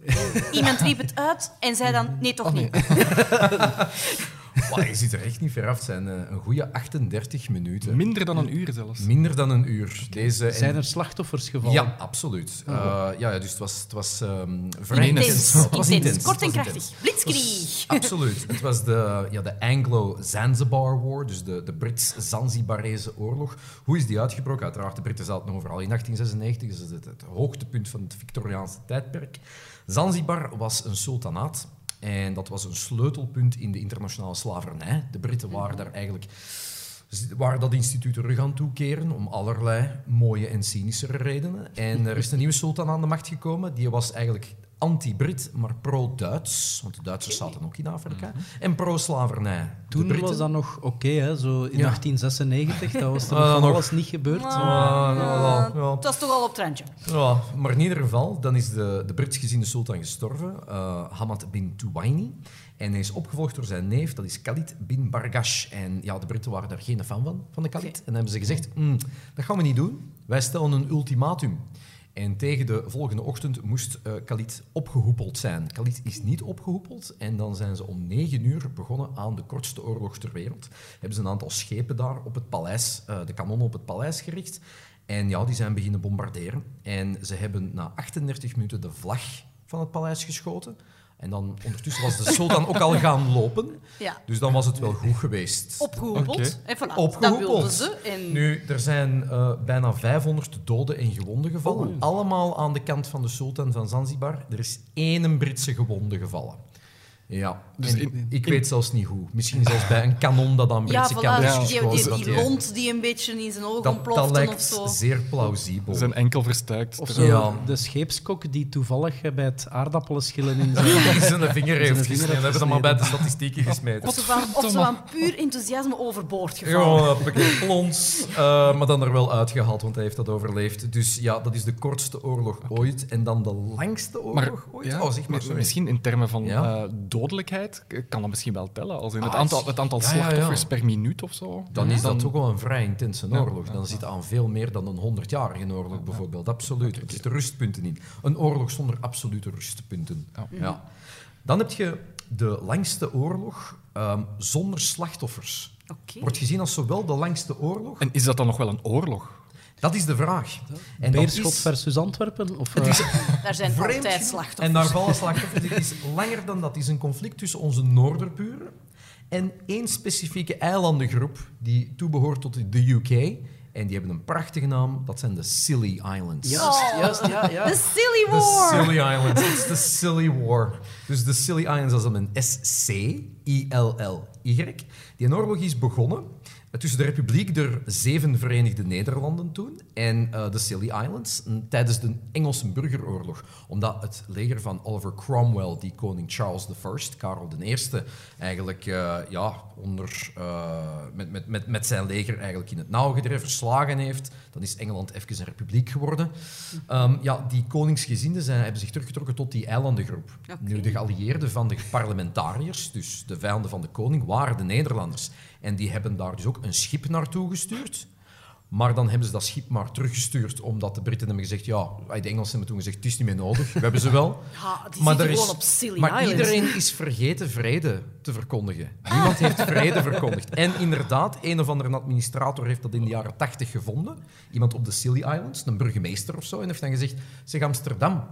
Iemand riep het uit en zei dan, nee, toch niet. [laughs] [laughs] Wow, je zit er echt niet ver af. Het zijn eh, een goede 38 minuten. Minder dan een uur zelfs. Minder dan een uur. Deze, Zijn er slachtoffers gevallen? Ja, absoluut. Eh, ja, ja, dus het was, het was ehm vrij Intens. intens. Intens, Het was intens, kort en krachtig. Blitzkrieg. Absoluut. Het was de, ja, de Anglo-Zanzibar War, dus de, de Brits-Zanzibarese oorlog. Hoe is die uitgebroken? Uiteraard, de Britten zaten overal in 1896, dus het, het hoogtepunt van het Victoriaanse tijdperk. Zanzibar was een sultanaat en dat was een sleutelpunt in de internationale slavernij. De Britten waren daar eigenlijk waren dat instituut rug aan toekeren om allerlei mooie en cynische redenen. En er is een nieuwe sultan aan de macht gekomen. Die was eigenlijk anti-Brit, maar pro-Duits. Want de Duitsers zaten ook in Afrika. En pro-slavernij. De Toen Britten- was dat nog oké, hè? zo in Ja. 1896. Dat was er [laughs] Ah, van nog. alles niet gebeurd. Ah, ja, ja. Het was toch al op het randje. Ja, maar in ieder geval, dan is de, de Brits gezinde sultan gestorven, eh, Hamad bin Tuwaini. En hij is opgevolgd door zijn neef, dat is Khalid bin Bargash. En ja, de Britten waren daar geen fan van, van de Khalid. En dan hebben ze gezegd, "Hmm, dat gaan we niet doen. Wij stellen een ultimatum. En tegen de volgende ochtend moest eh Khalid opgehoepeld zijn. Khalid is niet opgehoepeld en dan zijn ze om negen uur begonnen aan de kortste oorlog ter wereld. Hebben ze een aantal schepen daar op het paleis, eh, de kanonnen op het paleis gericht. En ja, die zijn beginnen bombarderen. En ze hebben na 38 minuten de vlag van het paleis geschoten. En dan ondertussen was de sultan ook al gaan lopen. Ja. Dus dan was het wel goed geweest. Opgehoepeld. En voilà, dat Opgehoepeld. wilden ze. En Nu, er zijn eh, bijna 500 doden en gewonden gevallen. Allemaal aan de kant van de sultan van Zanzibar. Er is één Britse gewonde gevallen. Ja, Dus in- ik in- weet zelfs niet hoe. Misschien zelfs bij een kanon dat aan ja, Britse voilà, kant is die, die, die, dat die- lont die een beetje in zijn ogen dat, dat of lijkt zo. zeer plausibel. Ze zijn enkel verstuikt. Of zo, Ja. de scheepskok die toevallig bij het aardappelen schillen in [laughs] zijn... Vinger heeft gesneden. We hebben dat maar bij de statistieken gesmeten. Of ze van, of ze van puur enthousiasme overboord gevallen. Een pakket plons, eh, maar dan er wel uitgehaald, want hij heeft dat overleefd. Dus ja, dat is de kortste oorlog ooit. En dan de langste oorlog Maar, ooit. ja, oh, zeg maar, misschien in termen van Ja. eh, dodelijkheid k- kan dat misschien wel tellen. Als in het Ah, aantal, het aantal ja, ja, ja. slachtoffers per minuut of zo. Dan is dat Dan- toch wel een vrij intense Ja, oorlog. ja, Dan zit aan veel meer dan een 100-jarige oorlog bijvoorbeeld. Absoluut. Er zitten rustpunten in. Een oorlog zonder absolute rustpunten. Ja. Ja. Dan heb je de langste oorlog ehm, zonder slachtoffers. Oké. Wordt gezien als zowel de langste oorlog. En is dat dan nog wel een oorlog? Dat is de vraag. En Beerschot is- versus Antwerpen? Of, eh, [laughs] Daar zijn Vreemd altijd slachtoffers. En daar vallen slachtoffers. Dit is langer dan dat. Het is een conflict tussen onze noorderburen en één specifieke eilandengroep die toebehoort tot de UK. En die hebben een prachtige naam. Dat zijn de Scilly Islands. Juist, juist, ja, ja. The Silly De War! Scilly Islands. Het is de Scilly War. Dus de Scilly Islands, dat is dan een S-C-I-L-L-Y. Die oorlog is begonnen tussen de Republiek der Zeven Verenigde Nederlanden toen en eh, de Scilly Islands tijdens de Engelse burgeroorlog. Omdat het leger van Oliver Cromwell, die koning Charles I, Karel I, eigenlijk eh, ja, onder, eh, met, met, met, met zijn leger eigenlijk in het nauw gedreven, verslagen heeft. Dan is Engeland even een republiek geworden. Ehm, ja, die koningsgezinden zijn, hebben zich teruggetrokken tot die eilandengroep. Nu, de geallieerden van de parlementariërs, dus de vijanden van de koning, waren de Nederlanders. En die hebben daar dus ook een schip naartoe gestuurd. Maar dan hebben ze dat schip maar teruggestuurd, omdat de Britten hebben gezegd, ja, de Engelsen hebben toen gezegd, het is niet meer nodig, we hebben ze wel. [laughs] Ja, die Maar er is- op Silly maar iedereen is vergeten vrede te verkondigen. Niemand heeft vrede verkondigd. En inderdaad, een of andere administrator heeft dat in de jaren tachtig gevonden. Iemand op de Scilly Islands, een burgemeester of zo, en heeft dan gezegd, zeg Amsterdam,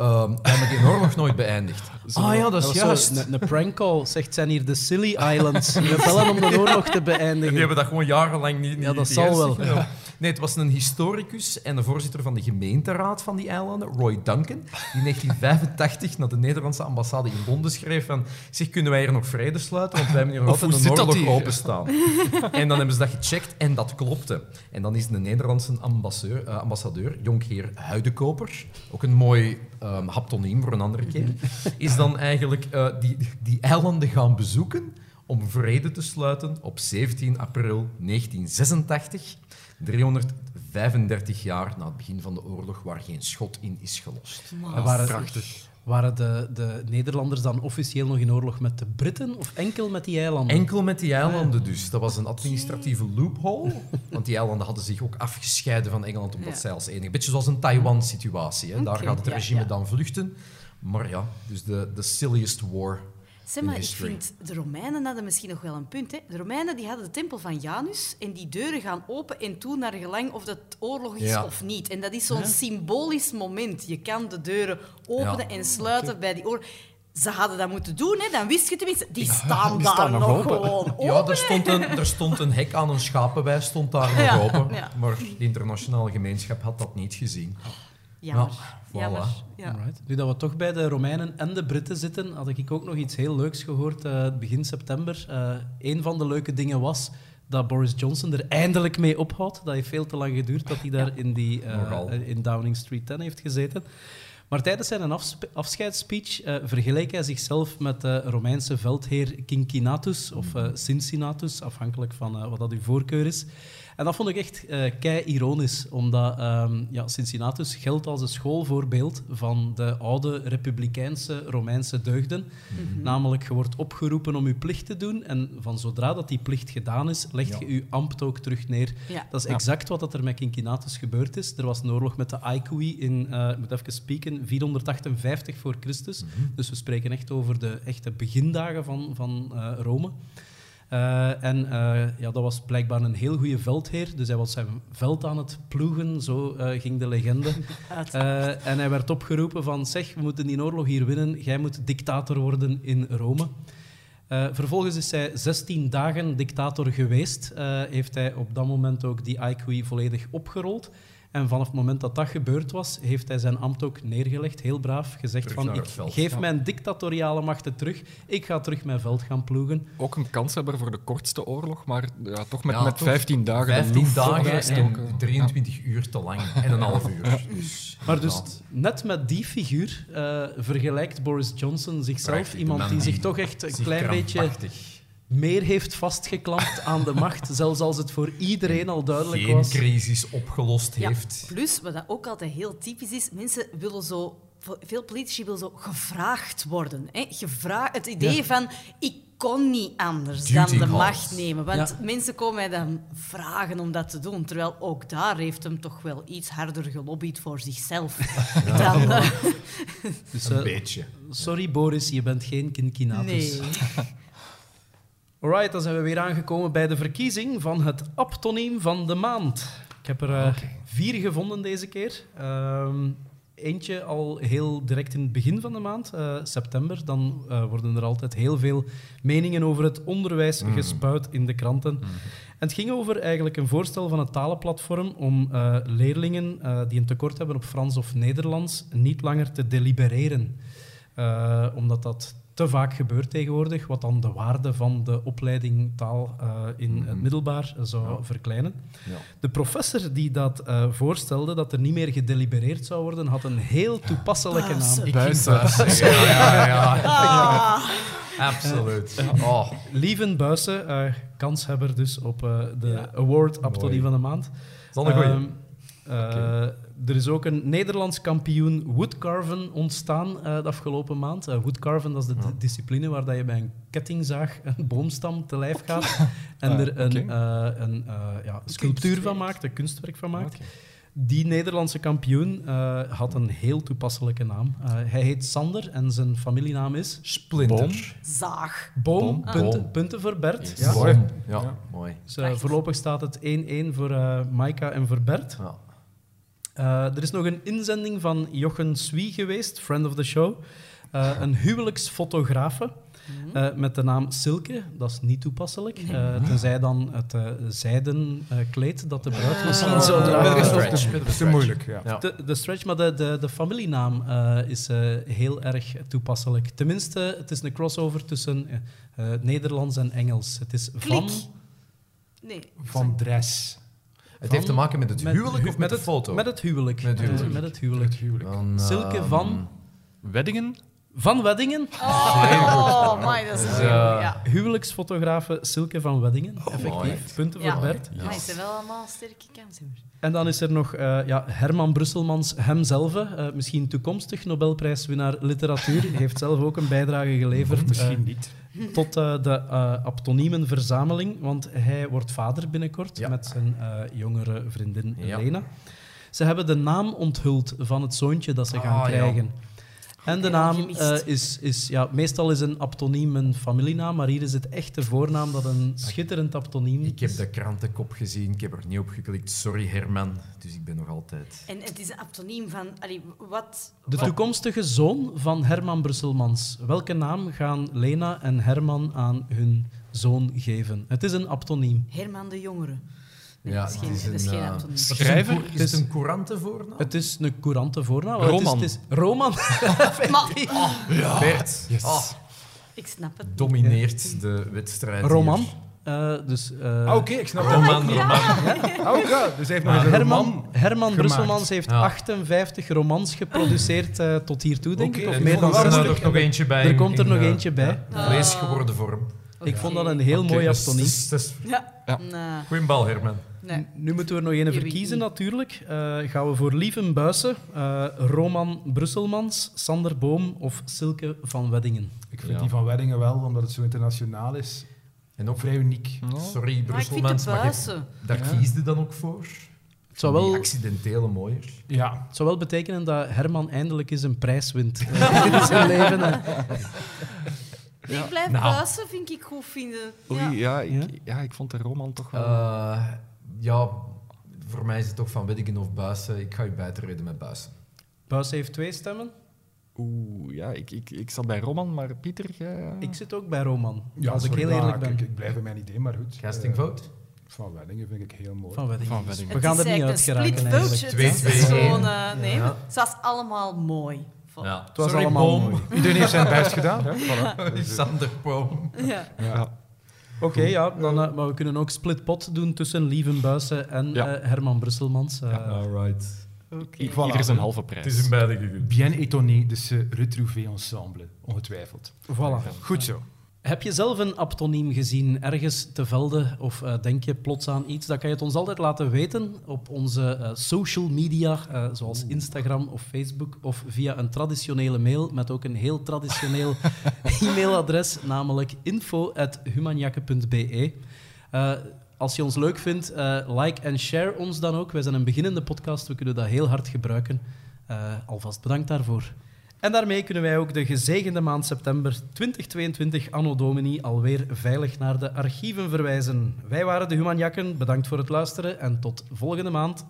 ehm we hebben die oorlog nooit beëindigd. Ah ja, dat is juist. Een, prank call zegt, zijn hier de Silly Islands. [laughs] We bellen om de oorlog te beëindigen. Die hebben dat gewoon jarenlang niet. Ja, niet- dat niet zal wel. Nee, het was een historicus en de voorzitter van de gemeenteraad van die eilanden, Roy Duncan, die in 1985 naar de Nederlandse ambassade in Londen schreef van zeg, kunnen wij hier nog vrede sluiten, want wij hebben hier nog altijd een oorlog openstaan. en dan hebben ze dat gecheckt en dat klopte. En dan is de Nederlandse ambassadeur, eh, ambassadeur jonkheer Huidekoper, ook een mooi ehm, haptoniem voor een andere keer, is dan eigenlijk eh, die, die eilanden gaan bezoeken om vrede te sluiten op 17 april 1986, 335 jaar na het begin van de oorlog, waar geen schot in is gelost. En waren, Prachtig. Waren de, de Nederlanders dan officieel nog in oorlog met de Britten of enkel met die eilanden? Enkel met die eilanden dus. Dat was een administratieve loophole. Want die eilanden hadden zich ook afgescheiden van Engeland omdat Ja. zij als enige... Beetje zoals een Taiwan-situatie. hè. Daar gaat het ja, regime ja. dan vluchten. Maar ja, dus de, de silliest war Zeg maar, ik vind de Romeinen hadden misschien nog wel een punt. Hè. De Romeinen die hadden de tempel van Janus en die deuren gaan open en toe naar gelang of dat oorlog is Ja. of niet. En dat is zo'n symbolisch moment. Je kan de deuren openen Ja. en sluiten bij die oorlog. Ze hadden dat moeten doen, hè. dan wist je tenminste, die staan die daar staan nog nog open. gewoon open. Ja, er stond, een, er stond een hek aan een schapenwei, stond daar [laughs] nog open. ja. Maar de internationale gemeenschap had dat niet gezien. Jammer. Ja, voilà. Ja. Alright. Nu dat we toch bij de Romeinen en de Britten zitten, had ik ook nog iets heel leuks gehoord eh, begin september. Eh een van de leuke dingen was dat Boris Johnson er eindelijk mee ophoudt. Dat heeft veel te lang geduurd dat hij daar in, die, eh, in Downing Street 10 heeft gezeten. Maar tijdens zijn afscheidsspeech eh, vergeleek hij zichzelf met de Romeinse veldheer Cincinnatus of eh, Cincinnatus, afhankelijk van wat dat uw voorkeur is. En dat vond ik echt eh kei ironisch, omdat ehm, ja, Cincinnatus geldt als een schoolvoorbeeld van de oude republikeinse Romeinse deugden. Namelijk, je wordt opgeroepen om je plicht te doen en van zodra dat die plicht gedaan is, leg je je ambt ook terug neer. Ja. Dat is exact wat dat er met Cincinnatus gebeurd is. Er was een oorlog met de Aequi in, eh, ik moet even spieken, 458 voor Christus. Dus we spreken echt over de echte begindagen van, van eh, Rome. Eh, en eh, ja, dat was blijkbaar een heel goede veldheer. Dus hij was zijn veld aan het ploegen, zo eh, ging de legende. [laughs] En hij werd opgeroepen van, zeg, we moeten die oorlog hier winnen. Jij moet dictator worden in Rome. Vervolgens is hij 16 dagen dictator geweest. Heeft hij op dat moment ook die Aequi volledig opgerold. En vanaf het moment dat dat gebeurd was, heeft hij zijn ambt ook neergelegd, heel braaf, gezegd Terug van ik veld. geef Ja. mijn dictatoriale machten terug, ik ga terug mijn veld gaan ploegen. Ook een kanshebber voor de kortste oorlog, maar ja, toch met, Ja, met toch 15 dagen. de 15 loef dagen opgestoken. en 23 uur te lang en een half uur. [laughs] Dus, Maar dus net met die figuur eh, vergelijkt Boris Johnson zichzelf, Prachtig, iemand man die die zich toch echt een klein beetje. Meer heeft vastgeklampt aan de macht, [laughs] zelfs als het voor iedereen al duidelijk geen was. crisis opgelost Ja, heeft. plus, wat dat ook altijd heel typisch is, mensen willen zo... Veel politici willen zo gevraagd worden. Hè? Gevra het idee Ja. van, ik kon niet anders Duty dan de calls. macht nemen. Want Ja. mensen komen mij dan vragen om dat te doen. Terwijl ook daar heeft hem toch wel iets harder gelobbyd voor zichzelf. [laughs] [laughs] Dan, eh, Dus, Een eh, beetje. sorry Boris, je bent geen Kinkinatus. nee. Alright, dan zijn we weer aangekomen bij de verkiezing van het aptoniem van de maand. Ik heb er eh, vier gevonden deze keer. Ehm, eentje al heel direct in het begin van de maand, eh, september. Dan eh, worden er altijd heel veel meningen over het onderwijs gespuit in de kranten. En het ging over eigenlijk een voorstel van het talenplatform om leerlingen die een tekort hebben op Frans of Nederlands niet langer te delibereren. Omdat dat te vaak gebeurt tegenwoordig, wat dan de waarde van de opleiding taal eh, in het middelbaar zou verkleinen. Ja. De professor die dat eh, voorstelde, dat er niet meer gedelibereerd zou worden, had een heel toepasselijke naam. Ik Buizen. Ja, ja, ja. [laughs] Absoluut. Oh, Lieven Buissen, eh, kanshebber dus op eh, de award Aptonie van de maand. is dat een goeie? Ehm, eh, Er is ook een Nederlands kampioen woodcarven ontstaan eh, de afgelopen maand. Eh, woodcarven dat is de discipline waar dat je bij een kettingzaag [laughs] een boomstam te lijf gaat [laughs] en Ah, er een, eh, een eh, ja, sculptuur van maakt, een kunstwerk van maakt. Die Nederlandse kampioen eh, had een heel toepasselijke naam. Eh, hij heet Sander en zijn familienaam is Splinter. Zaag. Boom. Boom. Punten, Boom. punten voor Bert. Yes. Ja. Mooi. Ja, mooi. Dus, voorlopig staat het 1-1 voor eh Maika en voor Bert. Ja. Eh, er is nog een inzending van Jochen Swie geweest, friend of the show. Eh, een huwelijksfotografe eh, met de naam Silke. Dat is niet toepasselijk. Eh, tenzij dan het eh, zijden eh, kleed dat de bruid misschien zou dragen. Met een dat stretch. is met een te moeilijk. Ja. Ja. De, de stretch, maar de, de, de familienaam eh, is heel erg toepasselijk. Tenminste, het is een crossover tussen Nederlands en Engels. Het is van... Nee. Van Dres. Het heeft te maken met het met huwelijk hu- of met, de het, foto? Met het huwelijk. Met het huwelijk. Met het huwelijk. Dan, Silke ehm, van... Weddingen? Van Weddingen. Oh, my, dat is een Dus, goeie. eh, ja. Huwelijksfotografe Silke van Weddingen. Effectief. mooi. Punten Ja. voor Bert. Maar het zijn wel allemaal sterke kansen. En dan is er nog eh, ja, Herman Brusselmans, hemzelf. eh, misschien toekomstig Nobelprijswinnaar literatuur. heeft zelf ook een bijdrage geleverd. Of misschien niet. Tot eh, de eh aptoniemenverzameling, want hij wordt vader binnenkort Ja. met zijn eh, jongere vriendin Ja. Elena. Ze hebben de naam onthuld van het zoontje dat ze gaan Ah, ja. krijgen. En de naam eh, is, is ja, meestal is een aptoniem een familienaam, maar hier is het echte voornaam dat een schitterend aptoniem Ik heb is. de krantenkop gezien, ik heb er niet op geklikt. Sorry Herman, dus ik ben nog altijd... En het is een aptoniem van... Allee, wat... De toekomstige zoon van Herman Brusselmans. Welke naam gaan Lena en Herman aan hun zoon geven? Het is een aptoniem. Herman de Jongere. Nee, Ja, is geen, het is is een, geen eh, aptoniem. Schrijver? Is het, is het een courante voornaam? Het is een courante voornaam. Roman. Het is, het is Roman. [laughs] Maar, Bert ah, ik snap het. domineert de wedstrijd Roman. Eh, dus, eh, Ah, Oké, ik snap het. Roman, Roman. Ah, oké, dus hij heeft nog eens een Herman, roman Herman. Brusselmans heeft Ja. 58 romans geproduceerd eh, tot hiertoe, denk Oké, ik. Of meer dan hoeveel Er waren is 60. er nog eentje bij. Er komt er nog eentje bij. ja, Vlees geworden vorm. Ik vond dat een heel mooi is- dat is- dat is- Ja. Ja. Goeie bal, Herman. Nee. Nu moeten we er nog weet verkiezen, natuurlijk. Eh, gaan we voor Lieven Buissen, eh, Roman Brusselmans, Sander Boom of Silke van Weddingen? Ik vind Ja. die van Weddingen wel, omdat het zo internationaal is, En ook, vrij uniek. sorry Maar ik vind Brusselmans, de maar je- buizen... daar kies je dan ook voor? Het zou Die wel, accidentele mooier. Ja, het zou wel betekenen dat Herman eindelijk eens een prijs wint eh, [laughs] in zijn leven. hè. Ik blijf Nou. buizen, vind ik goed vinden. Oei, Ja. ja, ik, Ja? ja, ik vond de roman toch wel... Eh, ja, voor mij is het toch van Weddingen of Buissen. Ik ga je bijtreden met Buissen. Buissen heeft twee stemmen. Oeh, ja, ik, ik, ik zat bij roman, maar Pieter... Ja, Ik zit ook bij Roman, ja als ik heel eerlijk ben. Ik, ik blijf bij mijn idee, maar goed. Casting Eh, vote? van Weddingen vind ik heel mooi. Van Weddingen. Van Weddingen. We gaan Het er niet uit geraken eigenlijk. 2-2. gewoon... eh, nee, Ja. het was allemaal mooi. Ja. Het was Sorry, allemaal Boom. mooi. Iedereen heeft zijn best gedaan. Hè? Voilà. [laughs] Sander Boom. Ja. Ja. Oké, ja, dan, eh, maar we kunnen ook split pot doen tussen Lieven Buissen en Ja. eh, Herman Brusselmans. Eh, Alright. Oké. I- Ieder zijn halve prijs. Het is een beide gegund. Bien étonné de ce retrouvé ensemble, ongetwijfeld. Voilà. Goed zo. Heb je zelf een aptoniem gezien ergens te velden of eh, denk je plots aan iets? Dan kan je het ons altijd laten weten op onze eh, social media, eh, zoals Instagram of Facebook, of via een traditionele mail met ook een heel traditioneel [laughs] e-mailadres, namelijk info.humanjakke.be. Eh, als je ons leuk vindt, like en share ons dan ook. Wij zijn een beginnende podcast, we kunnen dat heel hard gebruiken. Alvast bedankt daarvoor. En daarmee kunnen wij ook de gezegende maand september 2022 anno domini alweer veilig naar de archieven verwijzen. Wij waren de Humanjakken, bedankt voor het luisteren en tot volgende maand.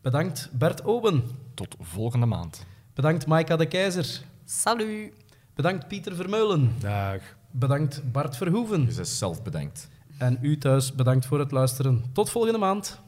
Bedankt Bert Oben, Tot volgende maand. bedankt Maika de Keizer, Salut. bedankt Pieter Vermeulen, Dag. bedankt Bart Verhoeven Je zelf bedankt. en u thuis bedankt voor het luisteren. Tot volgende maand.